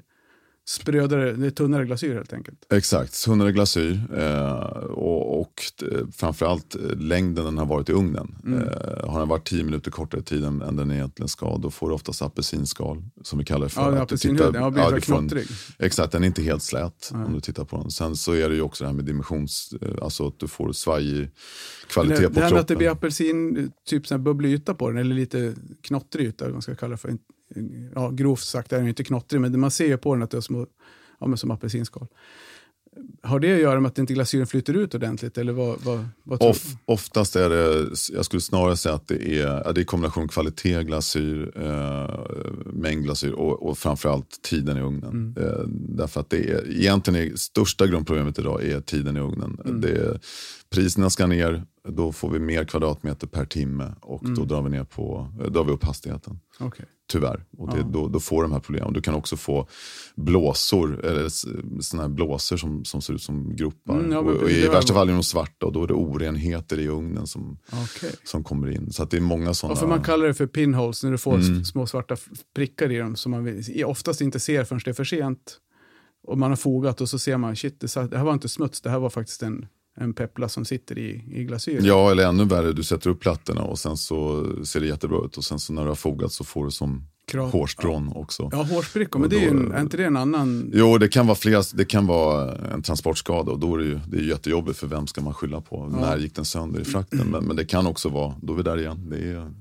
sprödare, det tunnare glasyr helt enkelt. Exakt, tunnare glasyr eh, och, och eh, framförallt eh, längden den har varit i ugnen. Mm. Eh, har den varit 10 minuter kortare tid än, än den egentligen ska, då får du oftast apelsinskal som vi kallar det för. Ja, Att du apelsinhud, ja, blir en- knottrig. Exakt, den är inte helt slät Nej. om du tittar på den. Sen så är det ju också det här med dimensions, eh, alltså att du får svajig kvalitet det, på det här med att det kroppen. blir apelsin, typ sån här bubblig yta på den, eller lite knottrig yta, vad man ska kalla det för. Ja, grovt sagt är den inte knottrig, men man ser ju på den att det är små, ja, men som apelsinskal. Har det att göra med att inte glasyren flyter ut ordentligt? Eller vad, vad, vad Of, oftast är det, jag skulle snarare säga att det är, det är kombination kvalitet, glasyr, eh, mängd glasyr och, och framförallt tiden i ugnen. Mm. Eh, därför att det är, egentligen är största grundproblemet idag är tiden i ugnen. Mm. Det priserna ska ner, då får vi mer kvadratmeter per timme och Mm. då drar vi, ner på, eh, drar vi upp hastigheten. Okej. Tyvärr. Och det, Ja. då, då får du de här problemen. Du kan också få blåsor, eller såna här blåsor som, som ser ut som gropar. Mm, ja, och, och I värsta fall är de svarta och då är det orenheter i ugnen som, Okej. som kommer in. Så att det är många sådana. Varför man kallar det för pinholes när du får Mm. små svarta prickar i dem som man oftast inte ser förrän det är för sent. Och man har fogat och så ser man, shit, det här var inte smuts, det här var faktiskt en, en peppla som sitter i, i glasyren. Ja, eller ännu värre, du sätter upp plattorna och sen så ser det jättebra ut och sen så när du har fogat så får du som Krav- hårstrån också. Ja, hårsprickor, men det är, ju en, är inte det en annan... Jo, det kan vara flera, det kan vara en transportskada och då är det ju det är jättejobbigt för vem ska man skylla på? När gick den sönder i frakten? Men, men det kan också vara, då är vi där igen, det är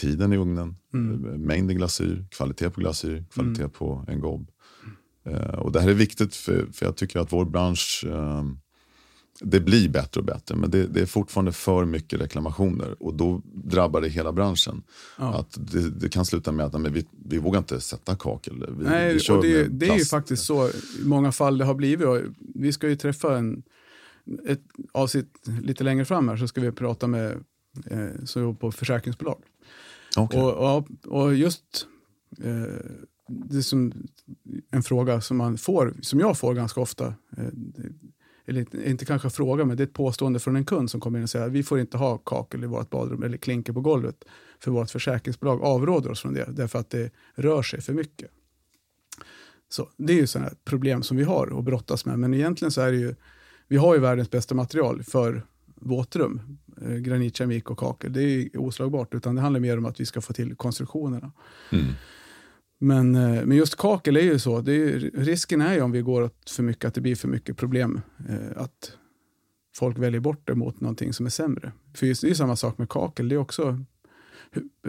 tiden i ugnen, Mm. mängden glasyr, kvalitet på glasyr, kvalitet på en gobb. Eh, och det här är viktigt för, för jag tycker att vår bransch, eh, det blir bättre och bättre men det, det är fortfarande för mycket reklamationer och då drabbar det hela branschen. Ja. Att det, det kan sluta med att men vi, vi vågar inte sätta kakel. Vi, Nej, vi och det, det är ju faktiskt så i många fall det har blivit. Vi ska ju träffa en, ett avsnitt lite längre fram här så ska vi prata med eh, som jobbar på försäkringsbolag. Okej. Och, och, och just eh, det är som en fråga som man får, som jag får ganska ofta, eh, eller inte- kanske fråga, men det är ett påstående från en kund som kommer in och säger att vi får inte ha kakel i vårt badrum eller klinker på golvet för vårt försäkringsbolag avråder oss från det därför att det rör sig för mycket. Så Det är ju sådana problem som vi har att brottas med, men egentligen så är det ju, vi har ju världens bästa material för våtrum, eh, och kakel. Det är ju oslagbart, utan det handlar mer om att vi ska få till konstruktionerna. Mm. Men, eh, men just kakel är ju så, är, ju- risken är ju om vi går åt för mycket att det blir för mycket problem. Eh, att folk väljer bort det mot någonting som är sämre. För just, det är ju samma sak med kakel, det är också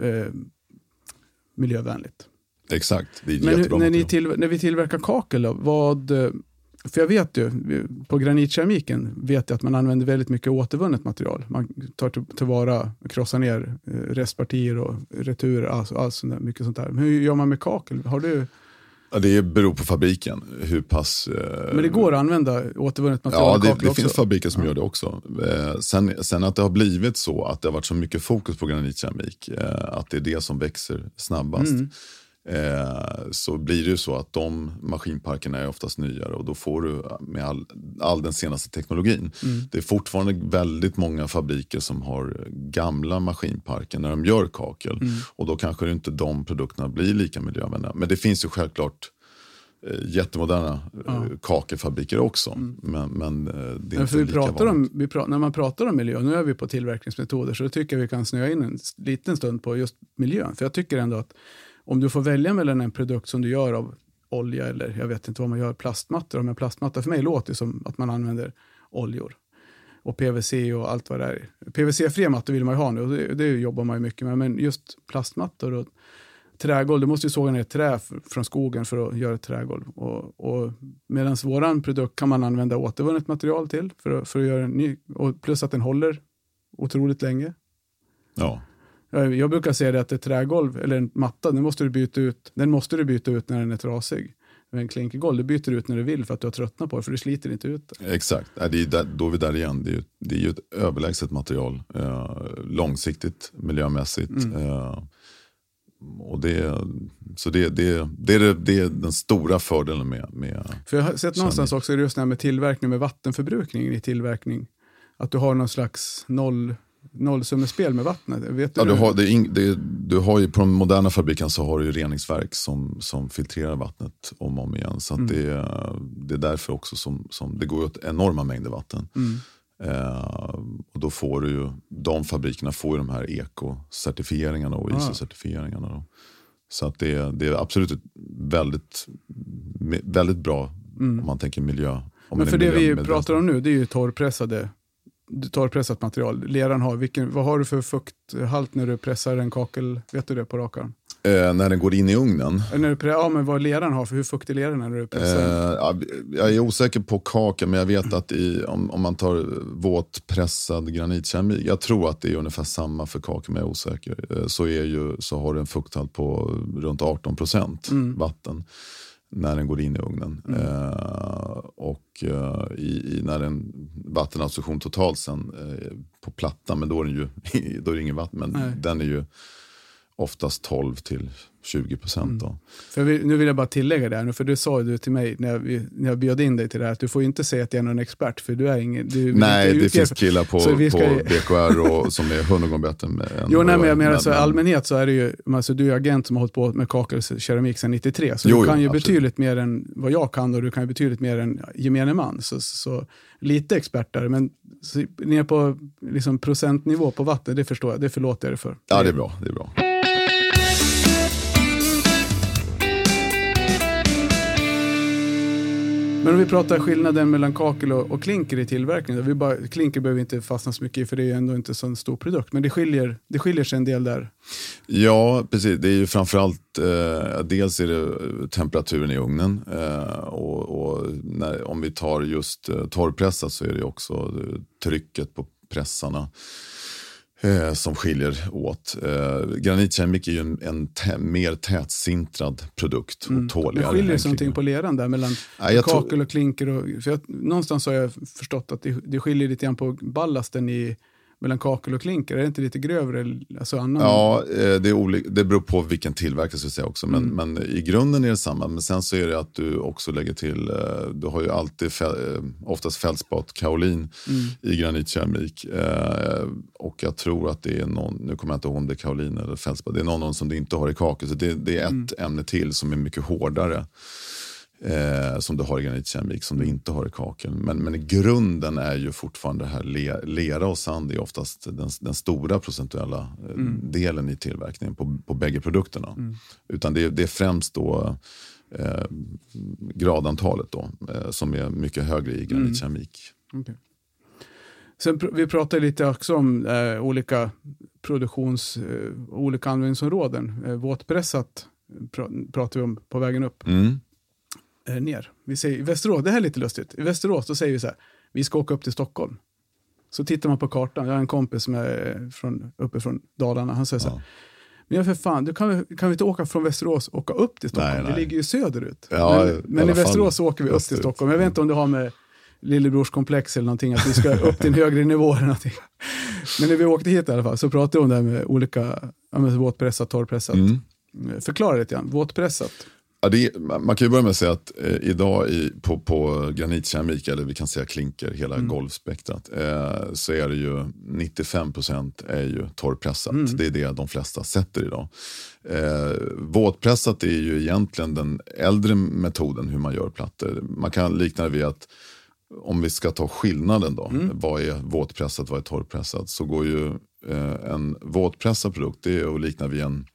eh, miljövänligt. Exakt, det är Men jättebra när, till, när vi tillverkar kakel, då, vad... För jag vet ju, på granitkeramiken vet jag att man använder väldigt mycket återvunnet material. Man tar till- tillvara, krossar ner eh, restpartier och returer, alltså, alltså mycket sånt där. Men hur gör man med kakel? Har du, Ja, det beror på fabriken, hur pass... eh, men det går att använda återvunnet material Ja, det, det också? finns fabriker som gör det också. Eh, sen, sen att det har blivit så att det har varit så mycket fokus på granitkeramik, eh, att det är det som växer snabbast. Mm. Eh, så blir det ju så att de maskinparkerna är oftast nyare och då får du med all, all den senaste teknologin. Mm. Det är fortfarande väldigt många fabriker som har gamla maskinparker när de gör kakel. Mm. Och då kanske inte de produkterna blir lika miljövänliga. Men det finns ju självklart eh, jättemoderna Ja. ja. kakelfabriker också. Mm. Men, men eh, det är Men inte vi lika pratar vanligt. om, vi pra, när man pratar om miljö, nu är vi på tillverkningsmetoder, så då tycker jag vi kan snöa in en liten stund på just miljön. För jag tycker ändå att om du får välja mellan en produkt som du gör av olja eller jag vet inte vad man gör, plastmattor. Men plastmatta för mig låter det som att man använder oljor. Och PVC och allt vad det är. PVC-fria mattor vill man ju ha nu och det, det jobbar man ju mycket med. Men just plastmattor och trägolv, du måste ju såga ner ett trä från skogen för att göra ett trägolv. Och, och Medan våran produkt kan man använda återvunnet material till för för att göra en ny. Och plus att den håller otroligt länge. Ja. Jag, brukar säga det att ett trägolv eller en matta, den måste du byta ut, den måste du byta ut när den är trasig. Men en klinkergolv, det byter du ut när du vill för att du har tröttnat på det, för du sliter inte ut det. Exakt, det är där, då är vi där igen. Det är ju, det är ju ett överlägset material. Eh, långsiktigt, miljömässigt. Mm. Eh, och det, så det, det, det, är det, det är den stora fördelen med, med För jag har sett någonstans också just det här med tillverkning med vattenförbrukningen i tillverkning. Att du har någon slags noll, nollsummespel med vattnet. Vet du Ja, du, har, det ing, det, du har ju, på de moderna fabrikerna så har du ju reningsverk som, som filtrerar vattnet om och om igen. Så Mm. det, är- det är därför också som, som det går åt enorma mängder vatten. Mm. Eh, och då får du ju, de fabrikerna får ju de här ekocertifieringarna och Ah. ISO-certifieringarna. Då. Så att det, är- det är absolut väldigt, väldigt bra om man tänker miljö. Men för det vi pratar om nu, det är ju torrpressade torrpressat material. Leran har, vilken, vad har du för fukthalt när du pressar en kakel? Vet du det på rak arm? Eh, när den går in i ugnen. När du, ja, men vad leran har, för hur fuktig leran är när du pressar? Eh, ja, jag är osäker på kakan, men jag vet att i, om, om man tar våtpressad granitkeramik, jag tror att det är ungefär samma för kakan, men jag är osäker. Eh, så, är ju, så har du en fukthalt på runt 18 procent vatten när den går in i ugnen. Eh, och eh, i, i, när den vattenabsorption totalt sen eh, på plattan, men då är, den ju, då är det ingen vatten, men Nej. den är ju oftast 12 till 20 procent. För vi, nu vill jag bara tillägga det här, för det sa ju du till mig när, vi, när jag bjöd in dig till det här, att du får ju inte säga att jag är någon expert, för du är ingen... Du, Nej, det finns killar på, ska på BKR och, som är hundra gånger bättre än Jo, nej, men jag menar så allmänhet så är det ju, alltså, du är agent som har hållit på med kakelkeramik sedan 93, så Jo, du kan ju absolut. betydligt mer än vad jag kan och du kan ju betydligt mer än gemene man. Så, så lite expertare, men så, ner på liksom, procentnivå på vatten, det förstår jag, det förlåter jag dig för. Ja, det är bra. Det är bra. Men om vi pratar skillnaden mellan kakel och, och klinker i tillverkningen. Vi bara, klinker behöver vi inte fastna så mycket i för det är ändå inte så en stor produkt. Men det skiljer, det skiljer sig en del där. Ja, precis. Det är ju framförallt, eh, dels är det temperaturen i ugnen. Eh, och, och när, om vi tar just eh, torrpressat så är det också eh, trycket på pressarna. Eh, som skiljer åt. Eh, granitkeramik är ju en, en tä, mer tätsintrad produkt och Men tåligare. skiljer än sig någonting på leran där mellan tror- kakel och klinker? Och, för jag, någonstans har jag förstått att det, det skiljer lite grann på ballasten i, mellan kakel och klinker. Är det inte lite grövre? Alltså annan? Ja, eh, det, är det beror på vilken tillverkare jag säga också. Men, Mm. men i grunden är det samma. Men sen så är det att du också lägger till, eh, du har ju alltid eh, oftast fältspat kaolin Mm. i granitkeramik. Och jag tror att det är någon, nu kommer jag inte ihåg om det är kaolin eller fältspat, det är någon som du inte har i kakel. Så det, det är ett Mm. ämne till som är mycket hårdare. Eh, som du har i granitkeramik som du inte har i kakel. Men, men grunden är ju fortfarande det här le, lera och sand är oftast den, den stora procentuella eh, delen i tillverkningen på, på bägge produkterna. Utan det, är- det är främst då eh, gradantalet då, eh, som är mycket högre i granitkeramik. Okej. Sen pr- vi pratade lite också om eh, olika produktions, olika användningsområden. Våtpressat pr- pratar vi om på vägen upp, Mm. Eh, ner. Vi säger, I Västerås, det här är lite lustigt. I Västerås då säger vi så här, vi ska åka upp till Stockholm. Så tittar man på kartan, jag har en kompis som är från, uppe från Dalarna, han säger så här, Ja. men för fan, du kan, vi- kan vi inte åka från Västerås och åka upp till Stockholm? Nej, nej. Det ligger ju söderut. Ja, men men i Västerås fall åker vi upp till. Stockholm. Jag vet inte om det har med lillebrorskomplex eller någonting, att vi ska upp till en högre nivå eller någonting. Men när vi åkte hit i alla fall så pratade om det här med olika, ja, med våtpressat, torrpressat. Mm. Förklara lite grann, våtpressat. Ja, är, man kan ju börja med att säga att eh, idag i, på, på granitkeramik, eller vi kan säga klinker, hela mm. golvspektrat, eh, så är det ju 95% är ju torrpressat. Mm. Det är det de flesta sätter idag. Eh, våtpressat är ju egentligen den äldre metoden hur man gör plattor. Man kan likna det vid att om vi ska ta skillnaden då, mm. vad är våtpressat, vad är torrpressat, så går ju eh, en våtpressad produkt, det är att likna vid en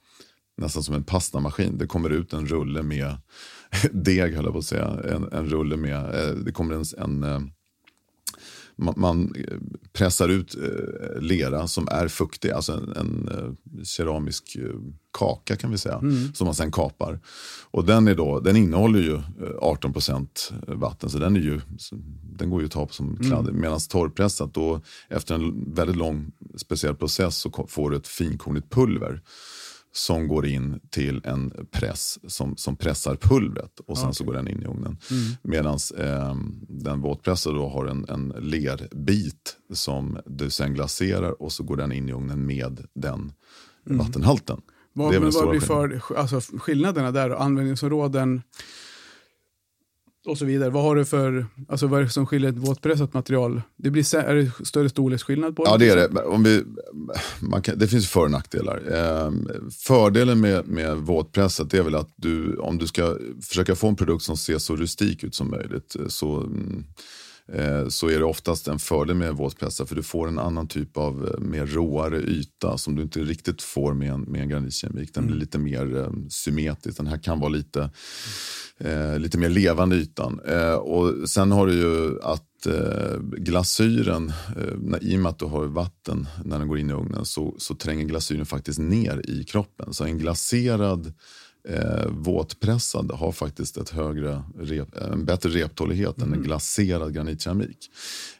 nästan som en pastamaskin. Det kommer ut en rulle med deg, höll jag på att säga. En, en rulle med, eh, det kommer en, en eh, man, man, pressar ut eh, lera som är fuktig, alltså en, en keramisk kaka kan vi säga, mm. som man sen kapar. Och den, är då, den innehåller ju 18% vatten, så den, är ju, den går ju att ta på som kladd. Mm. Medan torrpressat, då, efter en väldigt lång speciell process så får du ett finkornigt pulver som går in till en press som, som pressar pulvret och sen okay. så går den in i ugnen. Mm. Medan eh, den våtpressade då har en, en lerbit som du sen glaserar och så går den in i ugnen med den mm. vattenhalten. Vad, det är men vad blir för, alltså, skillnaderna där? Användningsområden? Och så vidare. Vad har du för, alltså vad är det som skiljer ett våtpressat material? Det blir, är det större storleksskillnad på det? Ja det är det. Om vi, man kan, det finns för och nackdelar. Eh, fördelen med, med våtpressat är väl att du, om du ska försöka få en produkt som ser så rustik ut som möjligt så mm, Eh, så är det oftast en fördel med våtpressar för du får en annan typ av eh, mer råare yta som du inte riktigt får med en, med en granitkeramik. Den blir mm. lite mer eh, symmetrisk. Den här kan vara lite, eh, lite mer levande ytan. Eh, och sen har du ju att eh, glasyren, eh, i och med att du har vatten när den går in i ugnen så, så tränger glasyren faktiskt ner i kroppen. Så en glaserad eh, våtpressad har faktiskt ett högre rep, en bättre reptålighet mm. än en mm. glaserad granitkeramik.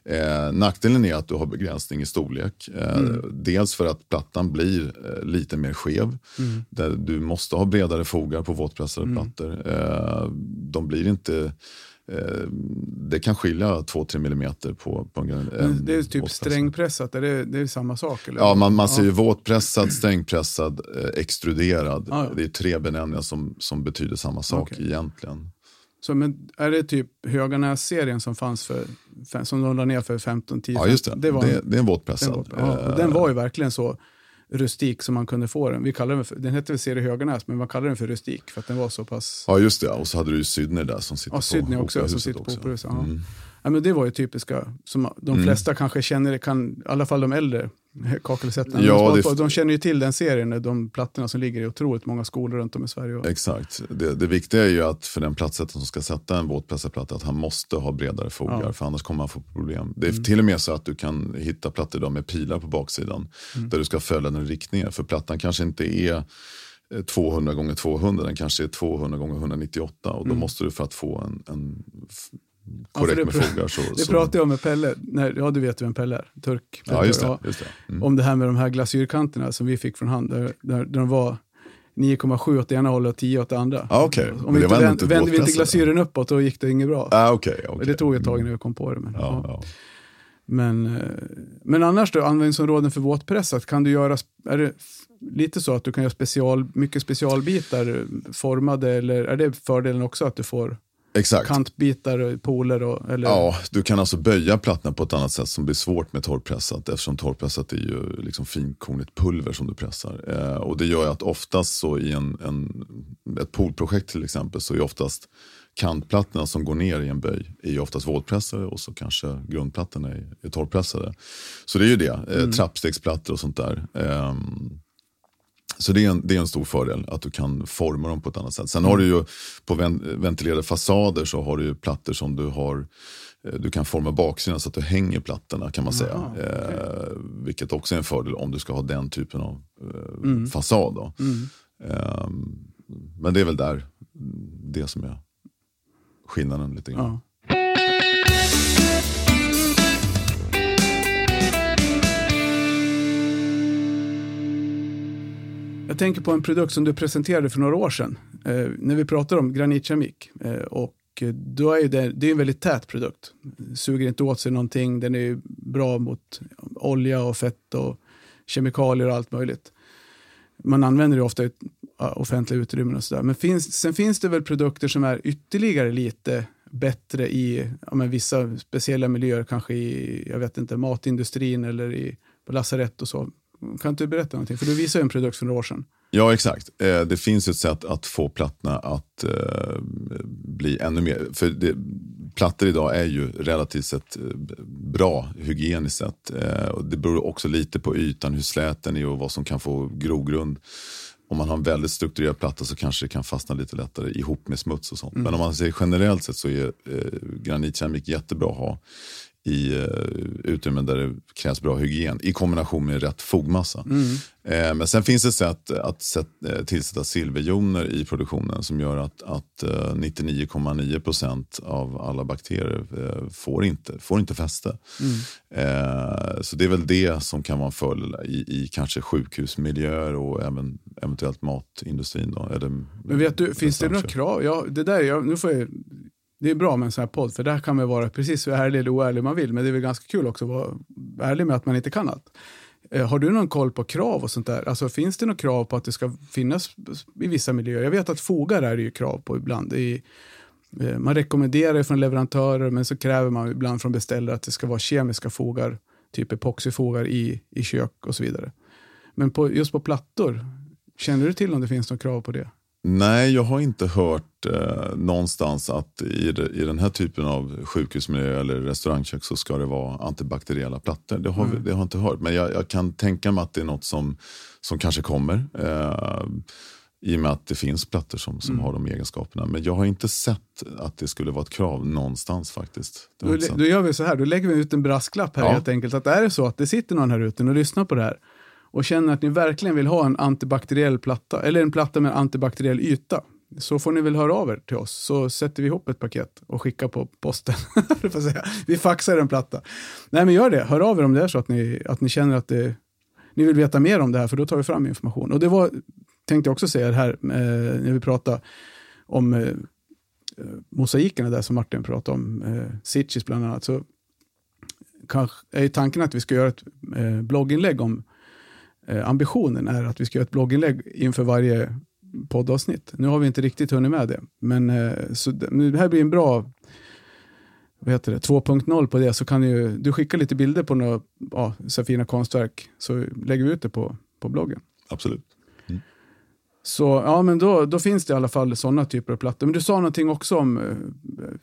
Eh, nackdelen är att du har begränsning i storlek. Eh, mm. Dels för att plattan blir eh, lite mer skev. Mm. Där du måste ha bredare fogar på våtpressade mm. plattor. Eh, de blir inte det kan skilja 2-3 millimeter på, på en, en Det är typ strängpressat, är det, det är samma sak? Eller? Ja, man, man ser ju våtpressad, strängpressad, eh, extruderad. Ah, ja. Det är tre benämningar som, som betyder samma sak okay. egentligen. Så, men är det typ Höganäs-serien som fanns för, som de la ner för 15-10 Ja, just det. Det, var det, det är en våtpressad. Den, var, ja, den var ju verkligen så rustik som man kunde få den. Vi kallar den, för, den hette väl Serie Höganäs, men man kallade den för rustik för att den var så pass... Ja, just det. Och så hade du ju Sydney där som sitter ja, Sydney på också, som sitter på Operahuset. Ja. Mm. Ja, men det var ju typiska, som de mm. flesta mm. kanske känner, kan, i alla fall de äldre kakelsättarna. Ja, det... De känner ju till den serien, de plattorna som ligger i otroligt många skolor runt om i Sverige. Exakt. Det, det viktiga är ju att för den platsättaren som ska sätta en våtpressarplatta, att han måste ha bredare fogar, ja. för annars kommer han få problem. Det är mm. till och med så att du kan hitta plattor idag med pilar på baksidan, mm. där du ska följa den riktningen. För plattan kanske inte är 200 gånger 200, den kanske är 200 gånger 198 och då mm. måste du för att få en, en korrekt ja, med fogar. Så, det så. pratade jag med Pelle, när, ja du vet vem Pelle är, turk. Ja, just det, just det. Mm. Om det här med de här glasyrkanterna som vi fick från han, där, där, där de var 9,7 åt ena hållet och 10 åt det andra. Ah, okay. Om vi inte vände, vände vi inte glasyren uppåt då gick det inget bra. Ah, okay, okay. Det tog ett tag innan vi kom på det. Men, ja, ja. Men, eh, men annars då, användningsområden för våtpressat, kan du göra, är det lite så att du kan göra special, mycket specialbitar formade eller är det fördelen också att du får Exakt. kantbitar, poler och... Eller... Ja, du kan alltså böja plattorna på ett annat sätt som blir svårt med torrpressat eftersom torrpressat är ju liksom finkornigt pulver som du pressar. Eh, och det gör att oftast så i en, en, ett poolprojekt till exempel så är oftast kantplattorna som går ner i en böj är ju oftast våtpressade och så kanske grundplattorna är, är torrpressade. Så det är ju det, eh, mm. trappstegsplattor och sånt där. Eh, så det är, en, det är en stor fördel att du kan forma dem på ett annat sätt. Sen har du ju på ventilerade fasader så har du plattor som du har eh, du kan forma baksidan så att du hänger plattorna kan man säga. Aha, okay. eh, vilket också är en fördel om du ska ha den typen av eh, mm. fasad. Mm. Eh, men det är väl där det som är skillnaden lite grann. Ja. Jag tänker på en produkt som du presenterade för några år sedan, eh, när vi pratade om granitkeramik. Eh, och då är det, det är en väldigt tät produkt. Suger inte åt sig någonting, den är bra mot olja och fett och kemikalier och allt möjligt. Man använder det ofta i offentliga utrymmen och sådär. Men finns, sen finns det väl produkter som är ytterligare lite bättre i ja, men vissa speciella miljöer, kanske i jag vet inte, matindustrin eller i, på lasarett och så. Kan inte du berätta någonting? För du visade en produkt för några år sedan. Ja, exakt. Eh, det finns ett sätt att få plattorna att eh, bli ännu mer... För det, plattor idag är ju relativt sett eh, bra hygieniskt sett. Och det beror också lite på ytan, hur slät den är och vad som kan få grogrund. Om man har en väldigt strukturerad platta så kanske det kan fastna lite lättare ihop med smuts och sånt. Mm. Men om man säger generellt sett så är eh, granitkeramik jättebra att ha i uh, utrymmen där det krävs bra hygien i kombination med rätt fogmassa. Mm. Eh, men sen finns det sätt att sätt, eh, tillsätta silverjoner i produktionen som gör att, att eh, 99,9% av alla bakterier eh, får, inte, får inte fäste. Mm. Eh, så det är väl det som kan vara en fördel i, i kanske sjukhusmiljöer och även eventuellt matindustrin. Då, eller, men vet du, finns det några krav? Ja, det där, jag, nu får jag det är bra med en sån här podd, för där kan man vara precis hur ärlig eller oärlig man vill. Men det är väl ganska kul också att vara ärlig med att man inte kan allt. Eh, har du någon koll på krav och sånt där? Alltså finns det några krav på att det ska finnas i vissa miljöer? Jag vet att fogar är det ju krav på ibland. I, eh, man rekommenderar från leverantörer, men så kräver man ibland från beställare att det ska vara kemiska fogar, typ epoxyfogar i, i kök och så vidare. Men på, just på plattor, känner du till om det finns några krav på det? Nej, jag har inte hört eh, någonstans att i, i den här typen av sjukhusmiljö eller restaurangkök så ska det vara antibakteriella plattor. Det har, mm. det har jag inte hört, men jag, jag, kan tänka mig att det är något som, som kanske kommer. Eh, I och med att det finns plattor som, som mm. har de egenskaperna. Men jag har inte sett att det skulle vara ett krav någonstans faktiskt. Då, då, gör vi så här, då lägger vi ut en brasklapp här ja. helt enkelt. Att är det så att det sitter någon här ute och lyssnar på det här och känner att ni verkligen vill ha en antibakteriell platta, eller en platta med antibakteriell yta, så får ni väl höra av er till oss, så sätter vi ihop ett paket och skickar på posten. vi faxar en platta. Nej, men gör det. Hör av er om det är så att ni, att ni känner att det, ni vill veta mer om det här, för då tar vi fram information. Och det var, tänkte jag också säga här, eh, när vi pratade om eh, eh mosaikerna där som Martin pratade om, eh, Sitchis bland annat, så kanske är tanken att vi ska göra ett eh, blogginlägg om ambitionen är att vi ska göra ett blogginlägg inför varje poddavsnitt. Nu har vi inte riktigt hunnit med det, men eh, så det här blir en bra vad heter det, 2.0 på det, så kan ju, du skicka lite bilder på några ja, så fina konstverk, så lägger vi ut det på, på bloggen. Absolut. Mm. Så ja, men då, då finns det i alla fall sådana typer av plattor. Men du sa någonting också om eh,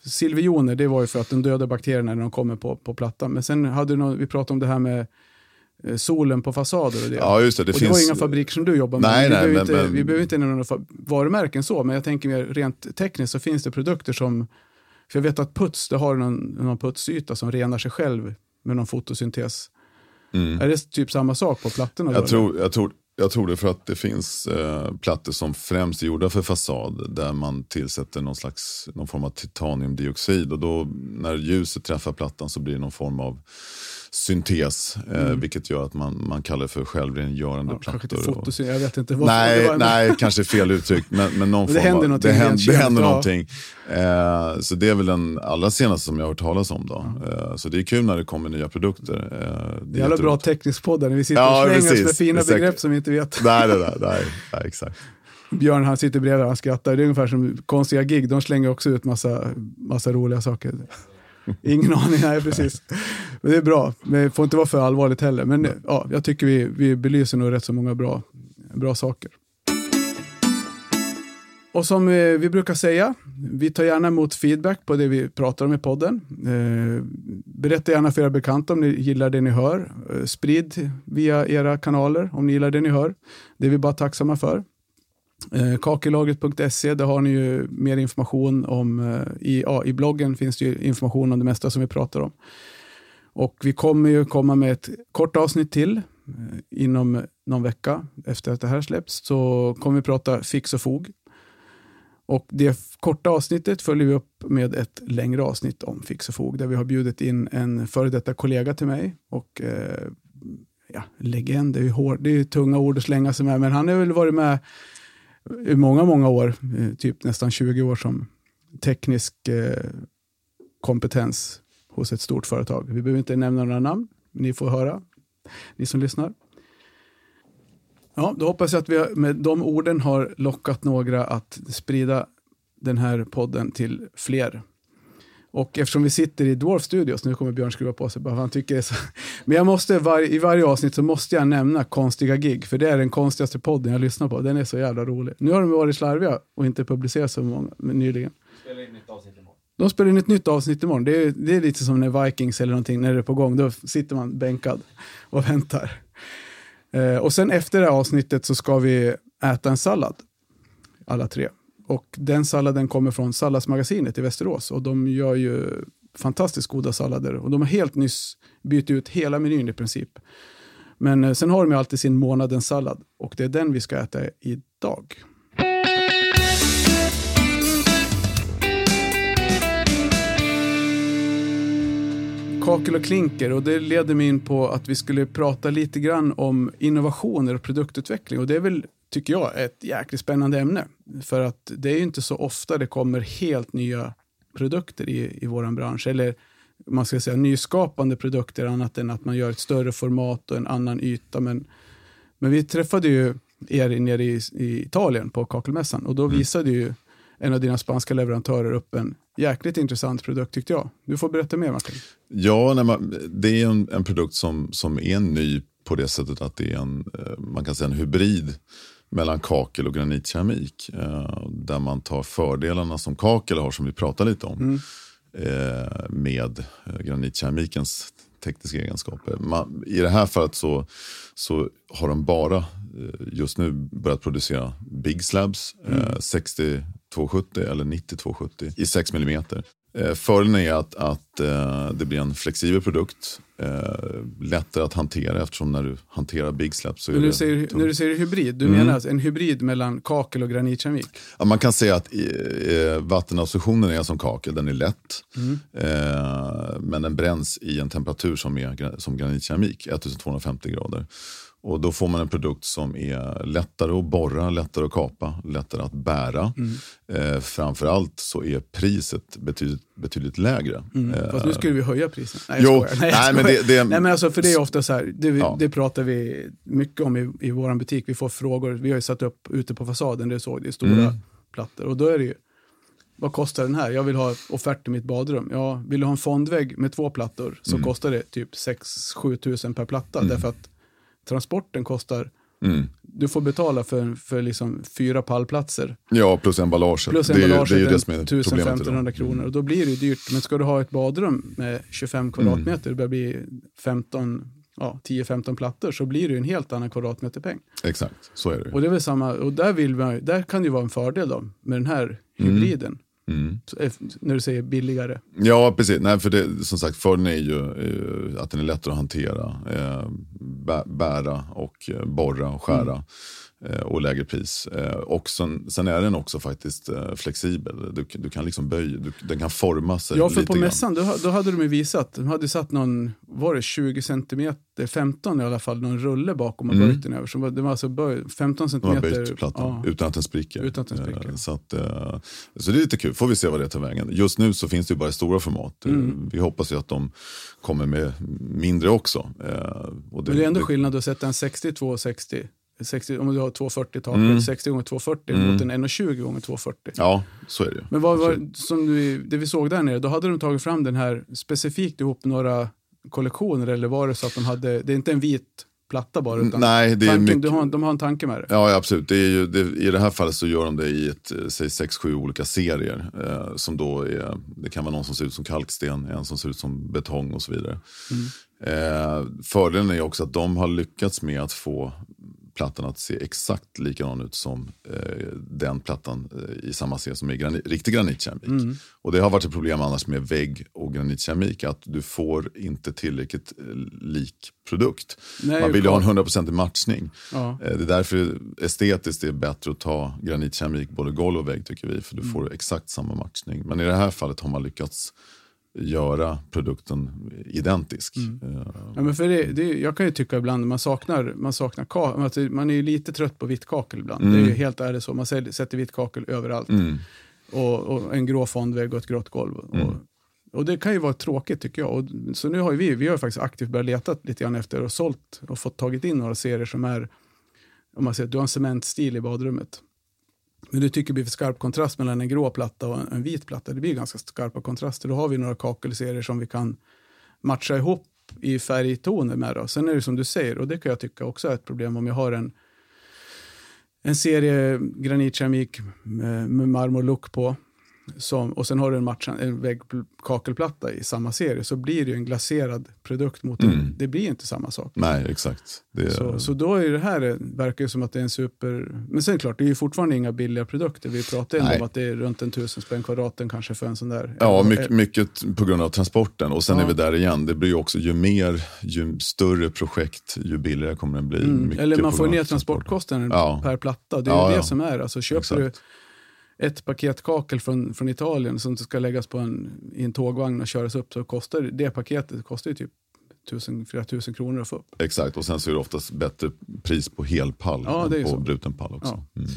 silverjoner, det var ju för att de döda bakterierna när de kommer på, på plattan. Men sen hade du någon, vi pratade om det här med Eh, solen på fasader och det. Ja, just det. Det, och det var inga fabriker som du jobbar med. Nej, vi, nej, behöver men, inte, men... vi behöver inte nämna några varumärken så, men jag tänker mer rent tekniskt så finns det produkter som, för jag vet att puts, det har någon, någon putsyta som renar sig själv med någon fotosyntes. Mm. Är det typ samma sak på plattorna? Jag, tror, jag, tror, jag tror det för att det finns eh, plattor som främst är gjorda för fasad där man tillsätter någon, slags, någon form av titaniumdioxid och då när ljuset träffar plattan så blir det någon form av syntes, eh, mm. vilket gör att man, man kallar det för självrengörande ja, plattor. Fotosyn, jag vet inte. Vad nej, en... nej, kanske fel uttryck. Men, men, någon det form händer någonting. Det, händer, det händer någonting. Eh, så det är väl den allra senaste som jag har hört talas om. Då. Eh, så det är kul när det kommer nya produkter. Eh, det är jävla bra teknisk podd när vi sitter ja, och slänger oss med fina begrepp som vi inte vet. Nej, nej, nej, nej, nej exakt. Björn han sitter bredvid och skrattar. Det är ungefär som konstiga gig. De slänger också ut massa, massa roliga saker. Ingen aning, nej precis. Men det är bra, men det får inte vara för allvarligt heller. Men ja, jag tycker vi, vi belyser nog rätt så många bra, bra saker. Och som eh, vi brukar säga, vi tar gärna emot feedback på det vi pratar om i podden. Eh, berätta gärna för era bekanta om ni gillar det ni hör. Eh, sprid via era kanaler om ni gillar det ni hör. Det är vi bara tacksamma för. Eh, där har ni ju mer information om, eh, i, ja, i bloggen finns det information om det mesta som vi pratar om. Och vi kommer ju komma med ett kort avsnitt till eh, inom någon vecka efter att det här släpps. Så kommer vi prata fix och fog. Och det korta avsnittet följer vi upp med ett längre avsnitt om fix och fog där vi har bjudit in en före detta kollega till mig och eh, ja, legend, det är ju hård, det är tunga ord att slänga sig med, men han har väl varit med i många, många år, eh, typ nästan 20 år som teknisk eh, kompetens hos ett stort företag. Vi behöver inte nämna några namn, ni får höra, ni som lyssnar. Ja, då hoppas jag att vi med de orden har lockat några att sprida den här podden till fler. Och eftersom vi sitter i Dwarf Studios, nu kommer Björn skruva på sig bara han tycker det är så. Men jag måste, var, i varje avsnitt så måste jag nämna konstiga gig, för det är den konstigaste podden jag lyssnar på. Den är så jävla rolig. Nu har de varit slarviga och inte publicerat så många nyligen. Spelar in ett avsnitt imorgon. De spelar in ett nytt avsnitt imorgon. Det är, det är lite som när Vikings eller någonting, när det är på gång. Då sitter man bänkad och väntar. Eh, och sen efter det här avsnittet så ska vi äta en sallad, alla tre. Och den salladen kommer från Salladsmagasinet i Västerås och de gör ju fantastiskt goda sallader. Och de har helt nyss bytt ut hela menyn i princip. Men eh, sen har de ju alltid sin månadens sallad och det är den vi ska äta idag. Kakel och klinker och det leder mig in på att vi skulle prata lite grann om innovationer och produktutveckling och det är väl, tycker jag, ett jäkligt spännande ämne. För att det är ju inte så ofta det kommer helt nya produkter i, i vår bransch eller man ska säga nyskapande produkter annat än att man gör ett större format och en annan yta. Men, men vi träffade ju er nere i, i Italien på kakelmässan och då visade ju en av dina spanska leverantörer upp en jäkligt intressant produkt tyckte jag. Du får berätta mer Martin. Ja, nej, man, det är en, en produkt som, som är ny på det sättet att det är en, eh, man kan säga en hybrid mellan kakel och granitkeramik. Eh, där man tar fördelarna som kakel har, som vi pratade lite om, eh, med eh, granitkeramikens tekniska egenskaper. Man, I det här fallet så, så har de bara just nu börjat producera Big Slabs, eh, 60 270 eller 90 270 i 6 mm. Eh, fördelen är att, att eh, det blir en flexibel produkt. Eh, lättare att hantera eftersom när du hanterar Big Slab så är Men det säger, tungt. när du säger hybrid, du Mm. menar alltså en hybrid mellan kakel och granitkeramik? Ja, man kan säga att eh, vattenabsorptionen är som kakel, den är lätt. Mm. Eh, men den bränns i en temperatur som är som granitkeramik, 1250 grader. Och då får man en produkt som är lättare att borra, lättare att kapa, lättare att bära. Mm. Eh, framförallt så är priset betydligt, betydligt lägre. Eh, Fast nu skulle vi höja priset. Nej, Jo, jag. Nej, nej, men det- det- nej, men alltså, för det är ofta så här, det, Ja. det pratar vi mycket om i, i vår butik. Vi får frågor, vi har ju satt upp ute på fasaden, det såg det stora Mm. plattor. Och då är det ju, vad kostar den här? Jag vill ha offert i mitt badrum. Ja, vill du ha en fondvägg med två plattor så Mm. kostar det typ 6-7 tusen per platta. Därför att transporten kostar, mm. du får betala för, för liksom fyra pallplatser. Ja, plus emballaget. Plus det, är emballaget det är det som är problemet idag. 1500 kronor. Och då blir det ju dyrt. Men ska du ha ett badrum med 25 kvadratmeter, det börjar bli 15, ja, 10-15 plattor, så blir det ju en helt annan kvadratmeterpeng. Exakt, så är det ju. Och det är väl samma, och där, vill man, där kan det ju vara en fördel då, med den här hybriden. Mm. Så, eh, När du säger billigare. Ja, precis. Nej, för det, som sagt, fördelen är ju eh, att den är lättare att hantera, eh, bä, bära och borra och skära. eh, Och lägre pris. Eh, och sen, sen är den också faktiskt eh, flexibel. Du, du kan liksom böja, du, den kan forma sig Ja, för på grann. mässan då, då hade de ju visat, de hade satt någon, var det 20 centimeter, 15 i alla fall, någon rulle bakom och Mm. böjt den över. Så det var alltså böj, 15 De har centimeter. böjt plattan ja. utan att den spricker. Utan att den spricker. Eh, Så, att, eh, så det är lite kul, får vi se vad det tar vägen. Just nu så finns det ju bara i stora format. Eh, Mm. Vi hoppas ju att de kommer med mindre också. Eh, Och Men det är ändå skillnad att sätta en 62 60, 60 om du har 240 taket, Mm. 60 gånger 240 Mm. mot en 120 gånger 240. Ja, så är det ju. Men vad var som du, det vi såg där nere, då hade de tagit fram den här specifikt ihop några kollektioner eller var det så att de hade, det är inte en vit platta bara utan Nej, det är tanken, mycket... har, de har en tanke med det. Ja, absolut. Det är ju, det, I det här fallet så gör de det i ett, eh, säg sex, sju olika serier. Eh, som då är, det kan vara någon som ser ut som kalksten, en som ser ut som betong och så vidare. Eh, fördelen är också att de har lyckats med att få plattan att se exakt likadan ut som eh, den plattan eh, i samma serie som är grani- riktig granitkeramik. Mm. Och det har varit ett problem annars med vägg och granitkeramik, att du får inte tillräckligt eh, lik produkt. Nej, Man vill ju ha en klart. 100% matchning. Ja. Eh, Det är därför estetiskt det är bättre att ta granitkeramik både golv och vägg tycker vi. För du får exakt samma matchning. Men i det här fallet har man lyckats göra produkten identisk. Eh, Ja, men för det, det, jag kan ju tycka ibland man saknar, man saknar ka, alltså, man är ju lite trött på vitt kakel ibland. Det är ju helt ärligt så, man sätter vitt kakel överallt. Mm. Och, och en grå fondvägg och ett grått golv. Mm. Och, och det kan ju vara tråkigt tycker jag. Och, så nu har vi, vi har faktiskt aktivt börjat leta lite grann efter och sålt och fått tagit in några serier som är om man säger att du har en cementstil i badrummet. Men du tycker det blir för skarp kontrast mellan en grå platta och en vit platta. Det blir ganska skarpa kontraster. Då har vi några kakelserier som vi kan matcha ihop i färgtoner med. Då. Sen är det som du säger, och det kan jag tycka också är ett problem om jag har en, en serie granitkeramik med, med marmorlook på som, och sen har du en, matchan, en väggkakelplatta i samma serie så blir det ju en glaserad produkt mot mm. en, Det blir inte samma sak. Nej, exakt. Är... Så, så då är det här, verkar som att det är en super... Men sen klart, det är ju fortfarande inga billiga produkter. Vi pratar ju om att det är runt en tusen spänn kvadraten kanske för en sån där. Ja, mycket, mycket på grund av transporten. Och sen ja. är vi där igen, det blir ju också, ju mer, ju större projekt, ju billigare kommer den bli. Mm. Eller man får ner transportkostnaden ja. per platta. Det är ju det som är. Alltså, köper exakt. du ett paket kakel från, från Italien som ska läggas på en, i en tågvagn och köras upp så kostar det paketet kostar ju typ 1000, 4000 kronor att få upp. Exakt, och sen så är det oftast bättre pris på helpall ja, än på så. bruten pall också. Ja. Mm.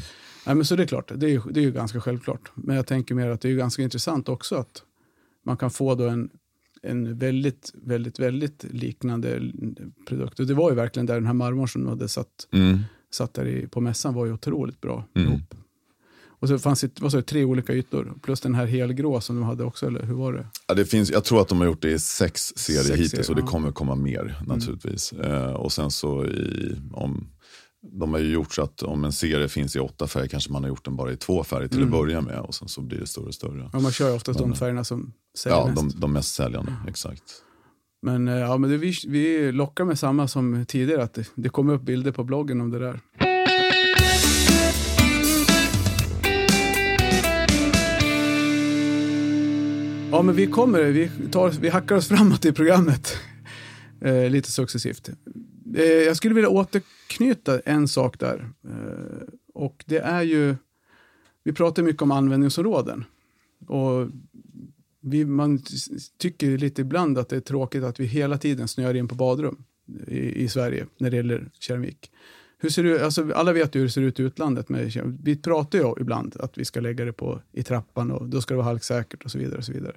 Nej, men så det är klart, det är, det är ju ganska självklart. Men jag tänker mer att det är ganska intressant också att man kan få då en, en väldigt, väldigt, väldigt liknande produkt. Och det var ju verkligen där den här marmorn som de hade satt, mm. satt där i, på mässan var ju otroligt bra mm. ihop. Och så fanns det, vad det tre olika ytor, plus den här helgrå som de hade också, eller hur var det? Ja, det finns, jag tror att de har gjort det i sex serier sex hittills serier, och det ja. kommer komma mer mm. naturligtvis. Mm. Eh, och sen så i, om, de har ju gjort så att om en serie finns i åtta färger kanske man har gjort den bara i två färger till mm. att börja med och sen så blir det större och större. Ja, man kör ju oftast men, de färgerna som säljer ja, mest. Ja, de, de, mest säljande, mm. exakt. Men, eh, ja, men det, vi, vi lockar med samma som tidigare, att det, det kommer upp bilder på bloggen om det där. Ja, men vi kommer, vi, tar, vi hackar oss framåt i programmet eh, lite successivt. Eh, jag skulle vilja återknyta en sak där. Eh, och det är ju, vi pratar mycket om användningsområden. Och vi, man tycker lite ibland att det är tråkigt att vi hela tiden snöar in på badrum i, i Sverige när det gäller keramik. Hur ser det, alltså, alla vet ju hur det ser ut i utlandet. Med, vi pratar ju ibland att vi ska lägga det på, i trappan och då ska det vara halksäkert och så vidare. Och så vidare.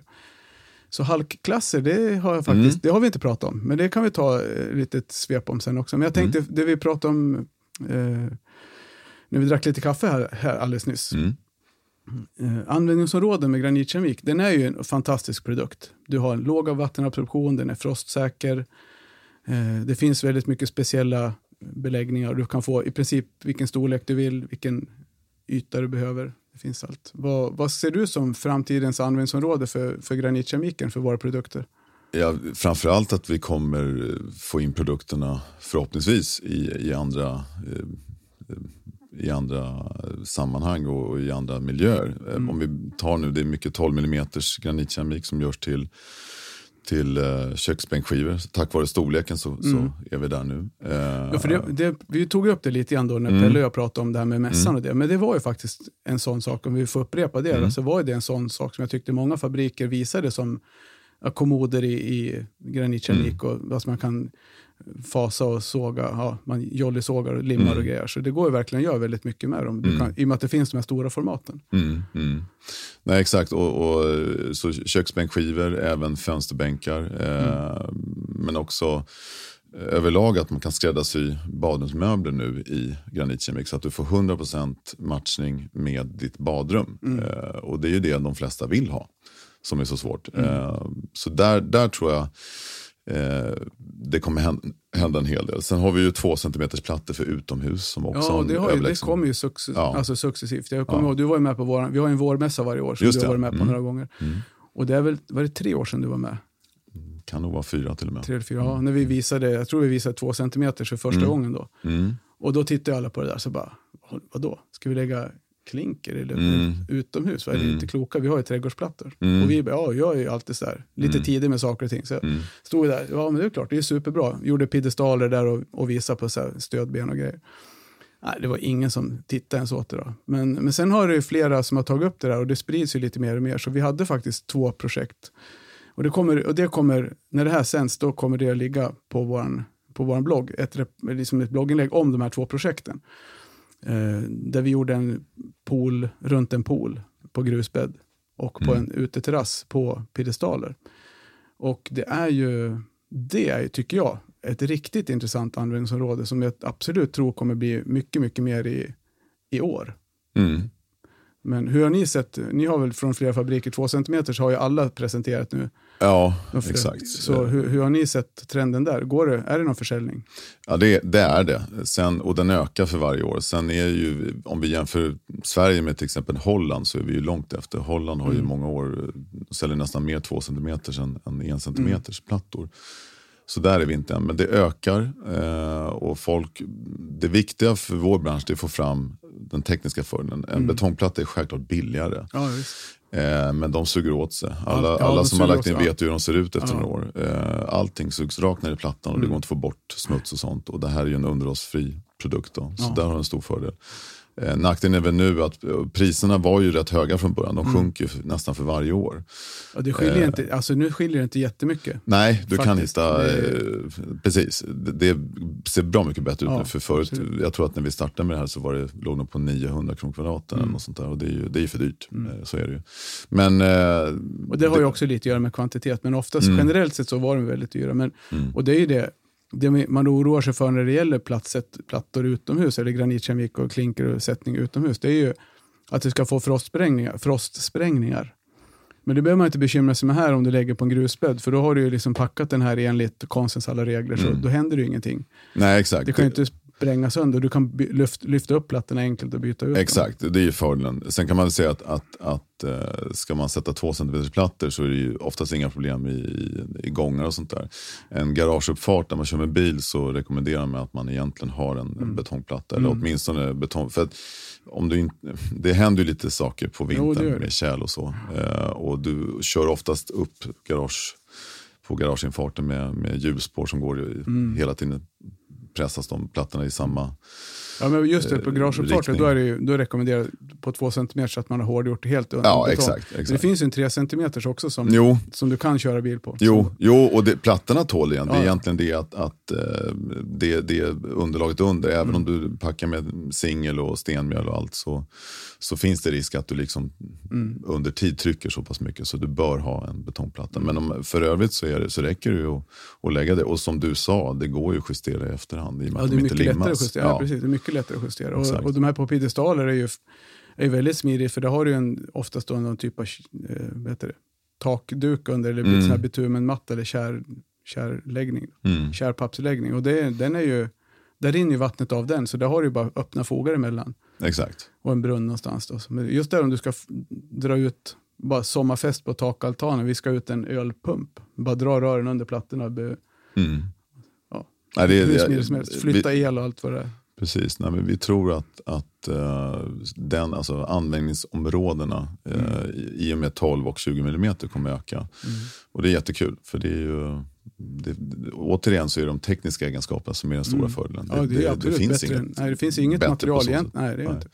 Så halkklasser, det har, jag faktiskt, mm. det har vi inte pratat om, men det kan vi ta eh, lite ett svep om sen också. Men jag tänkte, mm. det vi pratade om eh, när vi drack lite kaffe här, här alldeles nyss. Mm. Eh, användningsområden med granitkeramik, den är ju en fantastisk produkt. Du har en låg vattenabsorption, den är frostsäker. Eh, det finns väldigt mycket speciella beläggningar. Du kan få i princip vilken storlek du vill, vilken yta du behöver. Det finns allt. Vad, vad ser du som framtidens användningsområde för, för granitkemiken för våra produkter? Ja, framförallt att vi kommer få in produkterna förhoppningsvis i, i, andra, eh, i andra sammanhang och i andra miljöer. Mm. Om vi tar nu, det är mycket 12 mm granitkemik som görs till till eh, köksbänkskivor. Tack vare storleken så, mm. så är vi där nu. Eh, ja, för det, det, vi tog upp det lite grann då när mm. Pelle och jag pratade om det här med mässan mm. och det. Men det var ju faktiskt en sån sak, om vi får upprepa det, mm. så var det en sån sak som jag tyckte många fabriker visade som kommoder i, i granitkeramik mm. och vad man kan fasa och såga, ja, man jollysågar och limmar mm. och grejer. Så det går ju verkligen att göra väldigt mycket med dem, mm. kan, i och med att det finns de här stora formaten. Mm. Mm. Nej, exakt, och, och, så köksbänkskivor, även fönsterbänkar, eh, mm. men också överlag att man kan skräddarsy badrumsmöbler nu i granitkemik så att du får 100% matchning med ditt badrum. Mm. Eh, och det är ju det de flesta vill ha, som är så svårt. Eh, så där, där tror jag Eh, det kommer hända en hel del. Sen har vi ju två centimeters plattor för utomhus som också Ja, det, har ju, det kommer ju success ja. alltså successivt. Jag kommer ja. ihåg, du var ju med på vår, vi har en vårmässa varje år som Just du har varit med på mm. några gånger. Mm. Och det är väl, var det tre år sedan du var med? Kan nog vara fyra till och med. Tre, fyra, mm. ja, när vi visade, jag tror vi visade två centimeter för första mm. gången då. Mm. Och då tittade alla på det där så bara, vadå, ska vi lägga klinker eller mm. utomhus. Va? Mm. Är inte kloka? Vi har ju trädgårdsplattor. Mm. Och vi bara, ja, jag är ju alltid så där, lite mm. tidig med saker och ting. Så mm. stod vi där, ja men det är klart, det är superbra. Gjorde piedestaler där och, och visade på så här stödben och grejer. Nej, det var ingen som tittade ens åt det. Då. Men, men sen har det ju flera som har tagit upp det där och det sprids ju lite mer och mer. Så vi hade faktiskt två projekt. Och det kommer, och det kommer när det här sänds, då kommer det att ligga på vår på vår blogg, ett, liksom ett blogginlägg om de här två projekten. Eh, där vi gjorde en pool runt en pool på grusbädd och på mm. en uteterrass på piedestaler. Och det är ju det är, tycker jag, ett riktigt intressant användningsområde som jag absolut tror kommer bli mycket, mycket mer i, i år. Mm. Men hur har ni sett, ni har väl från flera fabriker, två centimeter så har ju alla presenterat nu. Ja, flera- exakt. Så hur, hur har ni sett trenden där? Går det, är det någon försäljning? Ja, det, det är det. Sen, och den ökar för varje år. Sen är ju, om vi jämför Sverige med till exempel Holland så är vi ju långt efter. Holland har ju många år, säljer nästan mer 2 cm än, än 1 cm plattor. Så där är vi inte än, men det ökar. Eh, och folk, det viktiga för vår bransch är att få fram den tekniska fördelen. En betongplatta är självklart billigare. Ja. Eh, men de suger åt sig. Alla, Ja, alla som har lagt in sig, vet hur de ser ut efter Ja. Mm. några år. Eh, allting sugs rakt ner i plattan och det går inte att få bort smuts och sånt. Och det här är ju en underhållsfri produkt då. Så där har en stor fördel. Eh, nackdelen är väl nu att eh, priserna var ju rätt höga från början. De Mm. sjunker ju nästan för varje år. Och det skiljer Eh. inte, alltså nu skiljer det inte jättemycket. Nej, du kan Faktiskt, hitta, det- eh, precis. Det, det ser bra mycket bättre ut Ja, nu. För förut, absolut. jag tror att när vi startade med det här så var det, låg det på 900 kronor kvadraten. Mm. Något sånt där, och det är ju det är för dyrt. Eh, Så är det ju. Men, eh, Och det har ju också lite att göra med kvantitet, men oftast Mm. generellt sett så var de väldigt dyra. Men, Mm. Och det är ju det, det man oroar sig för när det gäller platset, plattor utomhus, eller granitkeramik och klinker och sättning utomhus, det är ju att det ska få frostsprängningar. frostsprängningar. Men det behöver man inte bekymra sig med här om du lägger på en grusbädd, för då har du ju liksom packat den här enligt konstens alla regler, så Mm. då händer det ju ingenting. nej, exakt. Det kan ju inte spränga sönder, du kan lyft, lyfta upp plattorna enkelt och byta ut dem. Exakt, det är ju fördelen. Sen kan man säga att, att, att eh, ska man sätta två centimeters plattor så är det ju oftast inga problem i, i, gångar och sånt där. En garageuppfart där man kör med bil så rekommenderar man att man egentligen har en, Mm. betongplatta. Eller åtminstone betong. För att om du inte, det händer ju lite saker på Jo, vintern det. med tjäl och så. Eh, och du kör oftast upp garage, på garageinfarten med, med hjulspår som går Mm. hela tiden pressas de plattorna i samma Ja, men just det, på eh, garageuppfarten, riktning. då är det ju då rekommenderat på två centimeter så att man har hårdgjort det helt Ja, betong. exakt. Men exakt. Det finns ju en tre centimeters också som, Jo, som du kan köra bil på. Jo, Så- jo och det, plattorna tål igen. Det är Ja, ja. egentligen det att, att eh, det, det underlaget under, även Mm. om du packar med singel och stenmjöl och allt så, så finns det risk att du liksom Mm. under tid trycker så pass mycket så du bör ha en betongplatta. Men om, för övrigt så, är det, så räcker det ju att, att lägga det. Och som du sa, det går ju att justera i efterhand i och med Ja, att de inte limmas. justera. Ja. precis, det är mycket lättare att justera. Och, och de här på piedestaler är ju är ju väldigt smidigt för det har du ju en, oftast då någon typ av eh, det, takduk under eller Mm. sån här bitumenmatta eller kär, kärläggning, Mm. kärpappsläggning. Och det, den är ju, där rinner ju vattnet av den så där har du ju bara öppna fogar emellan Exakt. och en brunn någonstans. Då. Men just där om du ska dra ut, bara sommarfest på takaltanen, vi ska ut en ölpump, bara dra rören under plattorna, Mm. Ja. Nej, det, hur det- smidigt som helst, vi- flytta el och allt vad det är. Precis, Nej, men vi tror att, att eh, den, alltså användningsområdena eh, i, i och med 12 och 20 mm kommer öka. Mm. Och det är jättekul, för det är ju, det, det, återigen så är det de tekniska egenskaperna som är den stora Mm. fördelen. Ja, det, är absolut finns bättre. inget nej, det finns inget material egentligen. Nej, det är Nej. inte.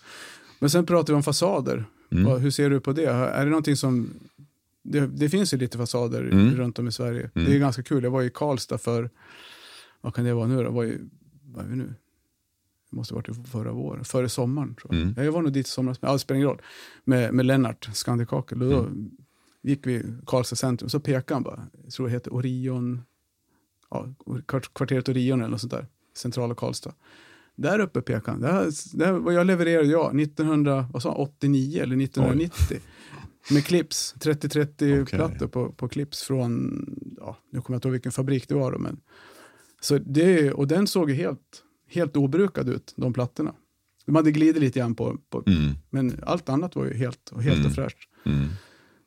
Men sen pratar vi om fasader. Mm. Hur ser du på det? Är det någonting som... Det, det finns ju lite fasader Mm. runt om i Sverige. Mm. Det är ganska kul. Jag var i Karlstad för, vad kan det vara nu då? Var i, vad är vi nu? Måste ha varit förra våren, före sommaren tror jag. Mm. Jag var nog dit i somras, ja, det spelar ingen roll. Med, med Lennart, Skandikakel. Och då Mm. gick vi Karlstad centrum, så pekade han bara, jag tror det heter Orion, ja, kvart- kvarteret Orion eller något sånt där, centrala Karlstad. Där uppe pekade han, där, där var jag levererade jag 1989 eller 1990. Med clips, 30-30 Okej. plattor på, på clips från, ja, nu kommer jag inte ihåg vilken fabrik det var då, men så det, och den såg ju helt, helt obrukad ut, de plattorna. De hade glidit lite grann på, på Mm. men allt annat var ju helt, helt Mm. och fräscht. Mm.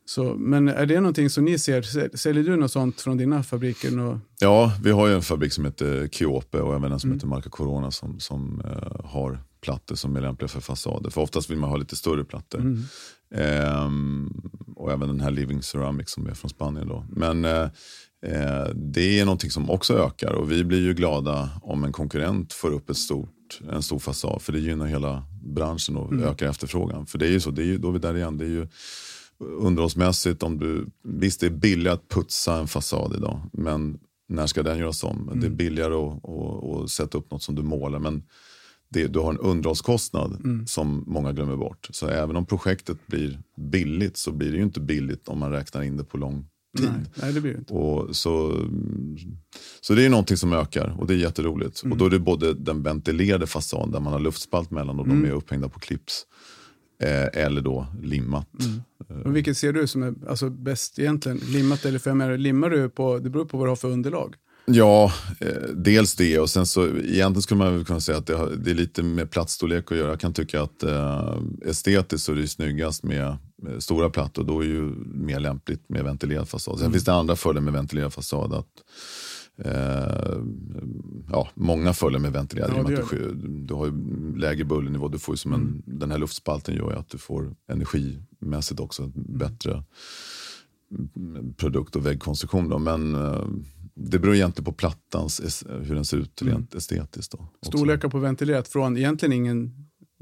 Så, men är det någonting som ni ser, Säl- säljer du något sånt från dina fabriker? Och, Ja, vi har ju en fabrik som heter Kiope och även en som Mm. heter Marca Corona som, som eh, har plattor som är lämpliga för fasader. För oftast vill man ha lite större plattor. Ehm, och även den här Living Ceramic som är från Spanien. Då. Men eh, det är någonting som också ökar och vi blir ju glada om en konkurrent får upp ett stort, en stor fasad. För det gynnar hela branschen och Mm. ökar efterfrågan. För det är ju så, det är ju, då är vi där igen. Det är ju underhållsmässigt, om du, visst det är billigt att putsa en fasad idag. Men när ska den göras om? Det är billigare att, att, att sätta upp något som du målar. Men det, du har en underhållskostnad som många glömmer bort. Så även om projektet blir billigt så blir det ju inte billigt om man räknar in det på lång tid. Nej, nej, det blir det inte. Och så, så det är någonting som ökar och det är jätteroligt. Mm. Och då är det både den ventilerade fasaden där man har luftspalt mellan och Mm. de är upphängda på clips. Eh, eller då limmat. Mm. Och vilket ser du som är alltså, bäst egentligen? Limmat eller för jag menar, limmar du på, det beror på vad du har för underlag. Ja, eh, dels det och sen så egentligen skulle man väl kunna säga att det, har, det är lite med platsstorlek att göra. Jag kan tycka att eh, estetiskt så är det snyggast med, med stora plattor. Då är det ju mer lämpligt med ventilerad fasad. Sen Mm. finns det andra fördelar med ventilerad fasad. Att, eh, ja, många fördelar med ventilerad. Ja, det du, du har ju lägre bullernivå. Du får som en, Mm. Den här luftspalten gör ju att du får energimässigt också Mm. bättre produkt och väggkonstruktion. Då. Men eh, det beror egentligen på plattans, hur den ser ut rent estetiskt. Då, också. Storlekar på ventilerat från egentligen ingen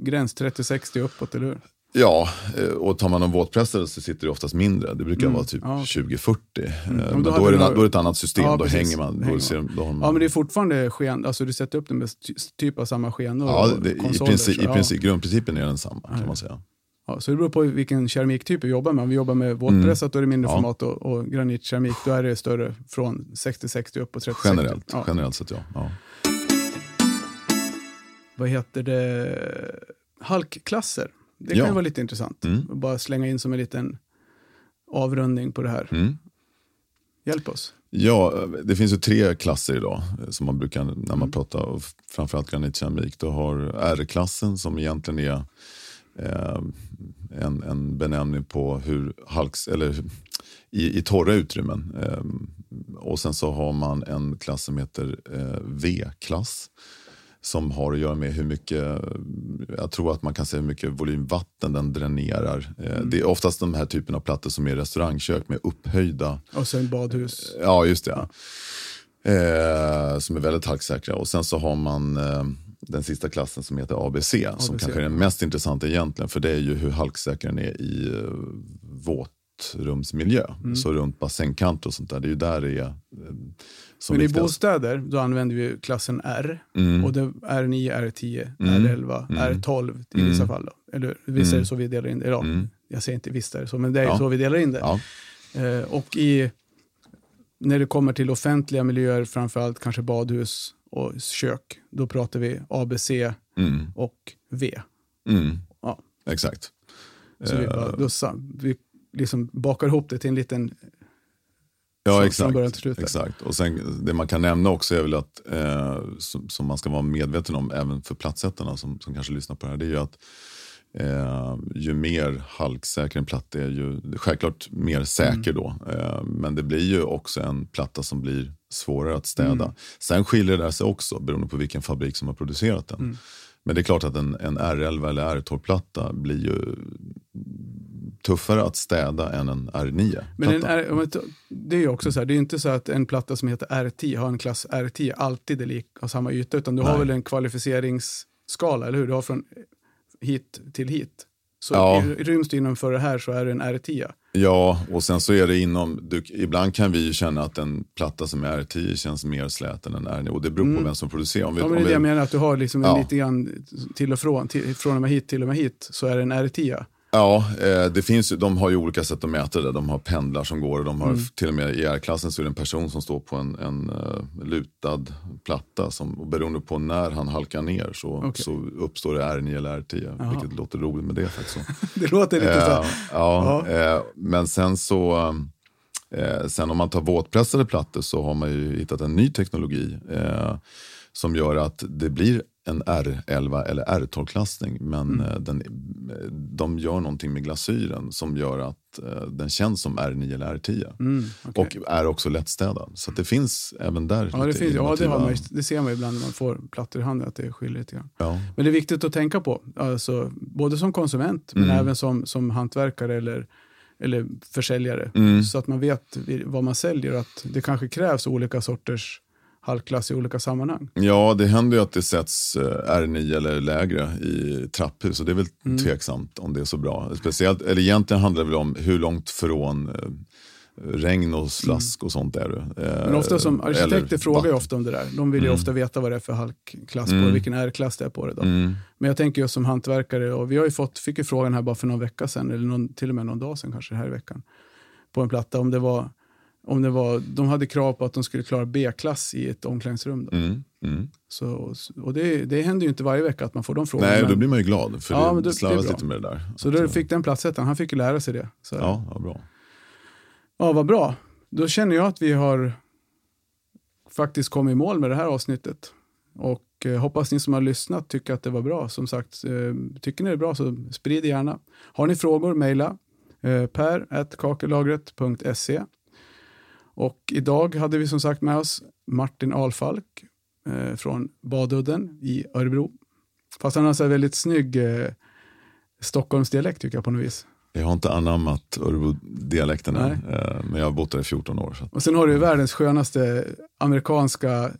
gräns, 30-60 uppåt, eller hur? Ja, eh, och tar man en våtpressare så sitter det oftast mindre. Det brukar Mm, vara typ ja. 20-40. Eh, men då då, är det, då är det ett annat system. Ja, då precis. hänger man. Då ser, då har man Ja, men det är fortfarande sken, alltså du sätter upp den med ty- typ av samma skenor ja, och det, i, princip, så, i princip, grundprincipen är densamma kan man säga. Ja, så det beror på vilken keramiktyp vi jobbar med. Om vi jobbar med våtpressat då är det mindre Mm. Ja. format och, och granitkeramik då är det större från 60-60 upp på 30-60. Generellt, Ja. generellt sett ja. ja. Vad heter det? Halkklasser. Det kan Ja. vara lite intressant. Mm. Bara slänga in som en liten avrundning på det här. Mm. Hjälp oss. Ja, det finns ju tre klasser idag eh, som man brukar, när Mm. man pratar och f- framförallt granitkeramik. Du har R-klassen som egentligen är eh, en, en benämning på hur halks, eller i, i torra utrymmen. Eh, och sen så har man en klass som heter eh, V-klass. Som har att göra med hur mycket, jag tror att man kan säga hur mycket volym vatten den dränerar. Eh, Det är oftast de här typen av plattor som är restaurangkök med upphöjda Och sen badhus. Ja, just det. Ja. Eh, som är väldigt halksäkra. Och sen så har man eh, den sista klassen som heter ABC, som ABC. kanske är den mest intressanta egentligen. För det är ju hur halksäker den är i eh, våtrumsmiljö. Mm. Så runt bassängkanter och sånt där. Det är ju där det är eh, som Men i viktigast. bostäder, då använder vi klassen R. Mm. Och det är R9, R10, Mm. R11, Mm. R12 i Mm. vissa fall. Då. Eller visst är det Mm. så vi delar in det. Ja, Mm. Jag säger inte visst är det så, men det är Ja. så vi delar in det. Ja. Eh, och i, när det kommer till offentliga miljöer, framförallt kanske badhus och kök, då pratar vi ABC Mm. och V. Mm. Ja. Exakt. Så vi, Eh, bara, då, sa- vi liksom bakar ihop det till en liten... Ja, exakt. exakt. Och sen, det man kan nämna också är väl att, eh, som, som man ska vara medveten om även för plattsättarna som, som kanske lyssnar på det här, det är ju att eh, ju mer halksäker en platta är, ju självklart mer säker Mm. då. Eh, men det blir ju också en platta som blir svårare att städa. Mm. Sen skiljer det sig också beroende på vilken fabrik som har producerat den. Mm. Men det är klart att en, en R11 eller R12-platta blir ju tuffare att städa än en R9. Men en. R, det är ju också så här, det är inte så att en platta som heter R10 har en klass R10 alltid är lik, har samma yta, utan du har Nej. väl en kvalificeringsskala, eller hur? Du har från hit till hit. Så Ja. ryms du innanför det här så är det en R10. Ja, och sen så är det inom, du, ibland kan vi känna att en platta som är R10 känns mer slät än en R9 och det beror på Mm. vem som producerar. Om vi, Ja, men det är det jag menar, att du har liksom en Ja. lite grann till och från, till, från och med hit till och med hit, så är det en R10. Ja, eh, det finns de har ju olika sätt att mäta det. De har pendlar som går och de har Mm. till och med i R-klassen så är det en person som står på en, en eh, lutad platta som och beroende på när han halkar ner så, Okej. så uppstår det R9 eller R10. Jaha. Vilket låter roligt med det faktiskt. Det låter lite så. Eh, här. ja, eh, men sen så, eh, sen om man tar våtpressade plattor så har man ju hittat en ny teknologi eh, som gör att det blir en R11 eller R12-klassning. Men Mm. den, de gör någonting med glasyren som gör att eh, den känns som R9 eller R10. Mm, okej. Och är också lättstädad. Så det finns även där ja, det, finns, ja det, man, det ser man ibland när man får plattor i handen, att det skiljer lite grann. Ja. Men det är viktigt att tänka på, alltså, både som konsument men Mm. även som, som hantverkare eller, eller försäljare. Mm. Så att man vet vad man säljer att det kanske krävs olika sorters halkklass i olika sammanhang. Ja, det händer ju att det sätts eh, R9 eller lägre i trapphus och det är väl Mm. tveksamt om det är så bra. Speciellt, eller egentligen handlar det väl om hur långt från eh, regn och slask och sånt är du. Eh, Mm. Men ofta som arkitekter frågar ju ofta om det där. De vill ju Mm. ofta veta vad det är för halkklass på Mm. vilken R-klass det är på det. Då. Mm. Men jag tänker just som hantverkare, och vi har ju fått, fick ju frågan här bara för någon vecka sedan, eller någon, till och med någon dag sedan kanske, här i veckan, på en platta, om det var om det var, de hade krav på att de skulle klara B-klass i ett omklädningsrum. Då. Mm, mm. Så, och det, det händer ju inte varje vecka att man får de frågorna. Nej, men- då blir man ju glad. För Ja, det, det- slarvas lite med det där. Så då fick den platsättaren, han fick ju lära sig det. Så, Ja, ja, bra. Ja, vad bra. Då känner jag att vi har faktiskt kommit i mål med det här avsnittet. Och eh, hoppas ni som har lyssnat tycker att det var bra. Som sagt, eh, tycker ni det är bra så sprid det gärna. Har ni frågor, mejla eh, per.kakellagret.se. Och idag hade vi som sagt med oss Martin Alfalk eh, från Badudden i Örebro. Fast han har här väldigt snygg eh, Stockholmsdialekt tycker jag på något vis. Jag har inte anammat Örebro-dialekten än, eh, men jag har bott där i 14 år. Så. Och sen har du världens skönaste amerikanska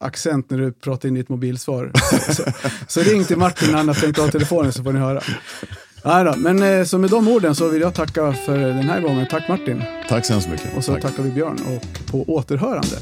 accent när du pratar in i ett mobilsvar. så, så ring till Martin när han har stängt av telefonen så får ni höra. Nej då, men eh, så med de orden så vill jag tacka för den här gången. Tack Martin. Tack så hemskt mycket. Och så Tack. tackar vi Björn och på återhörande.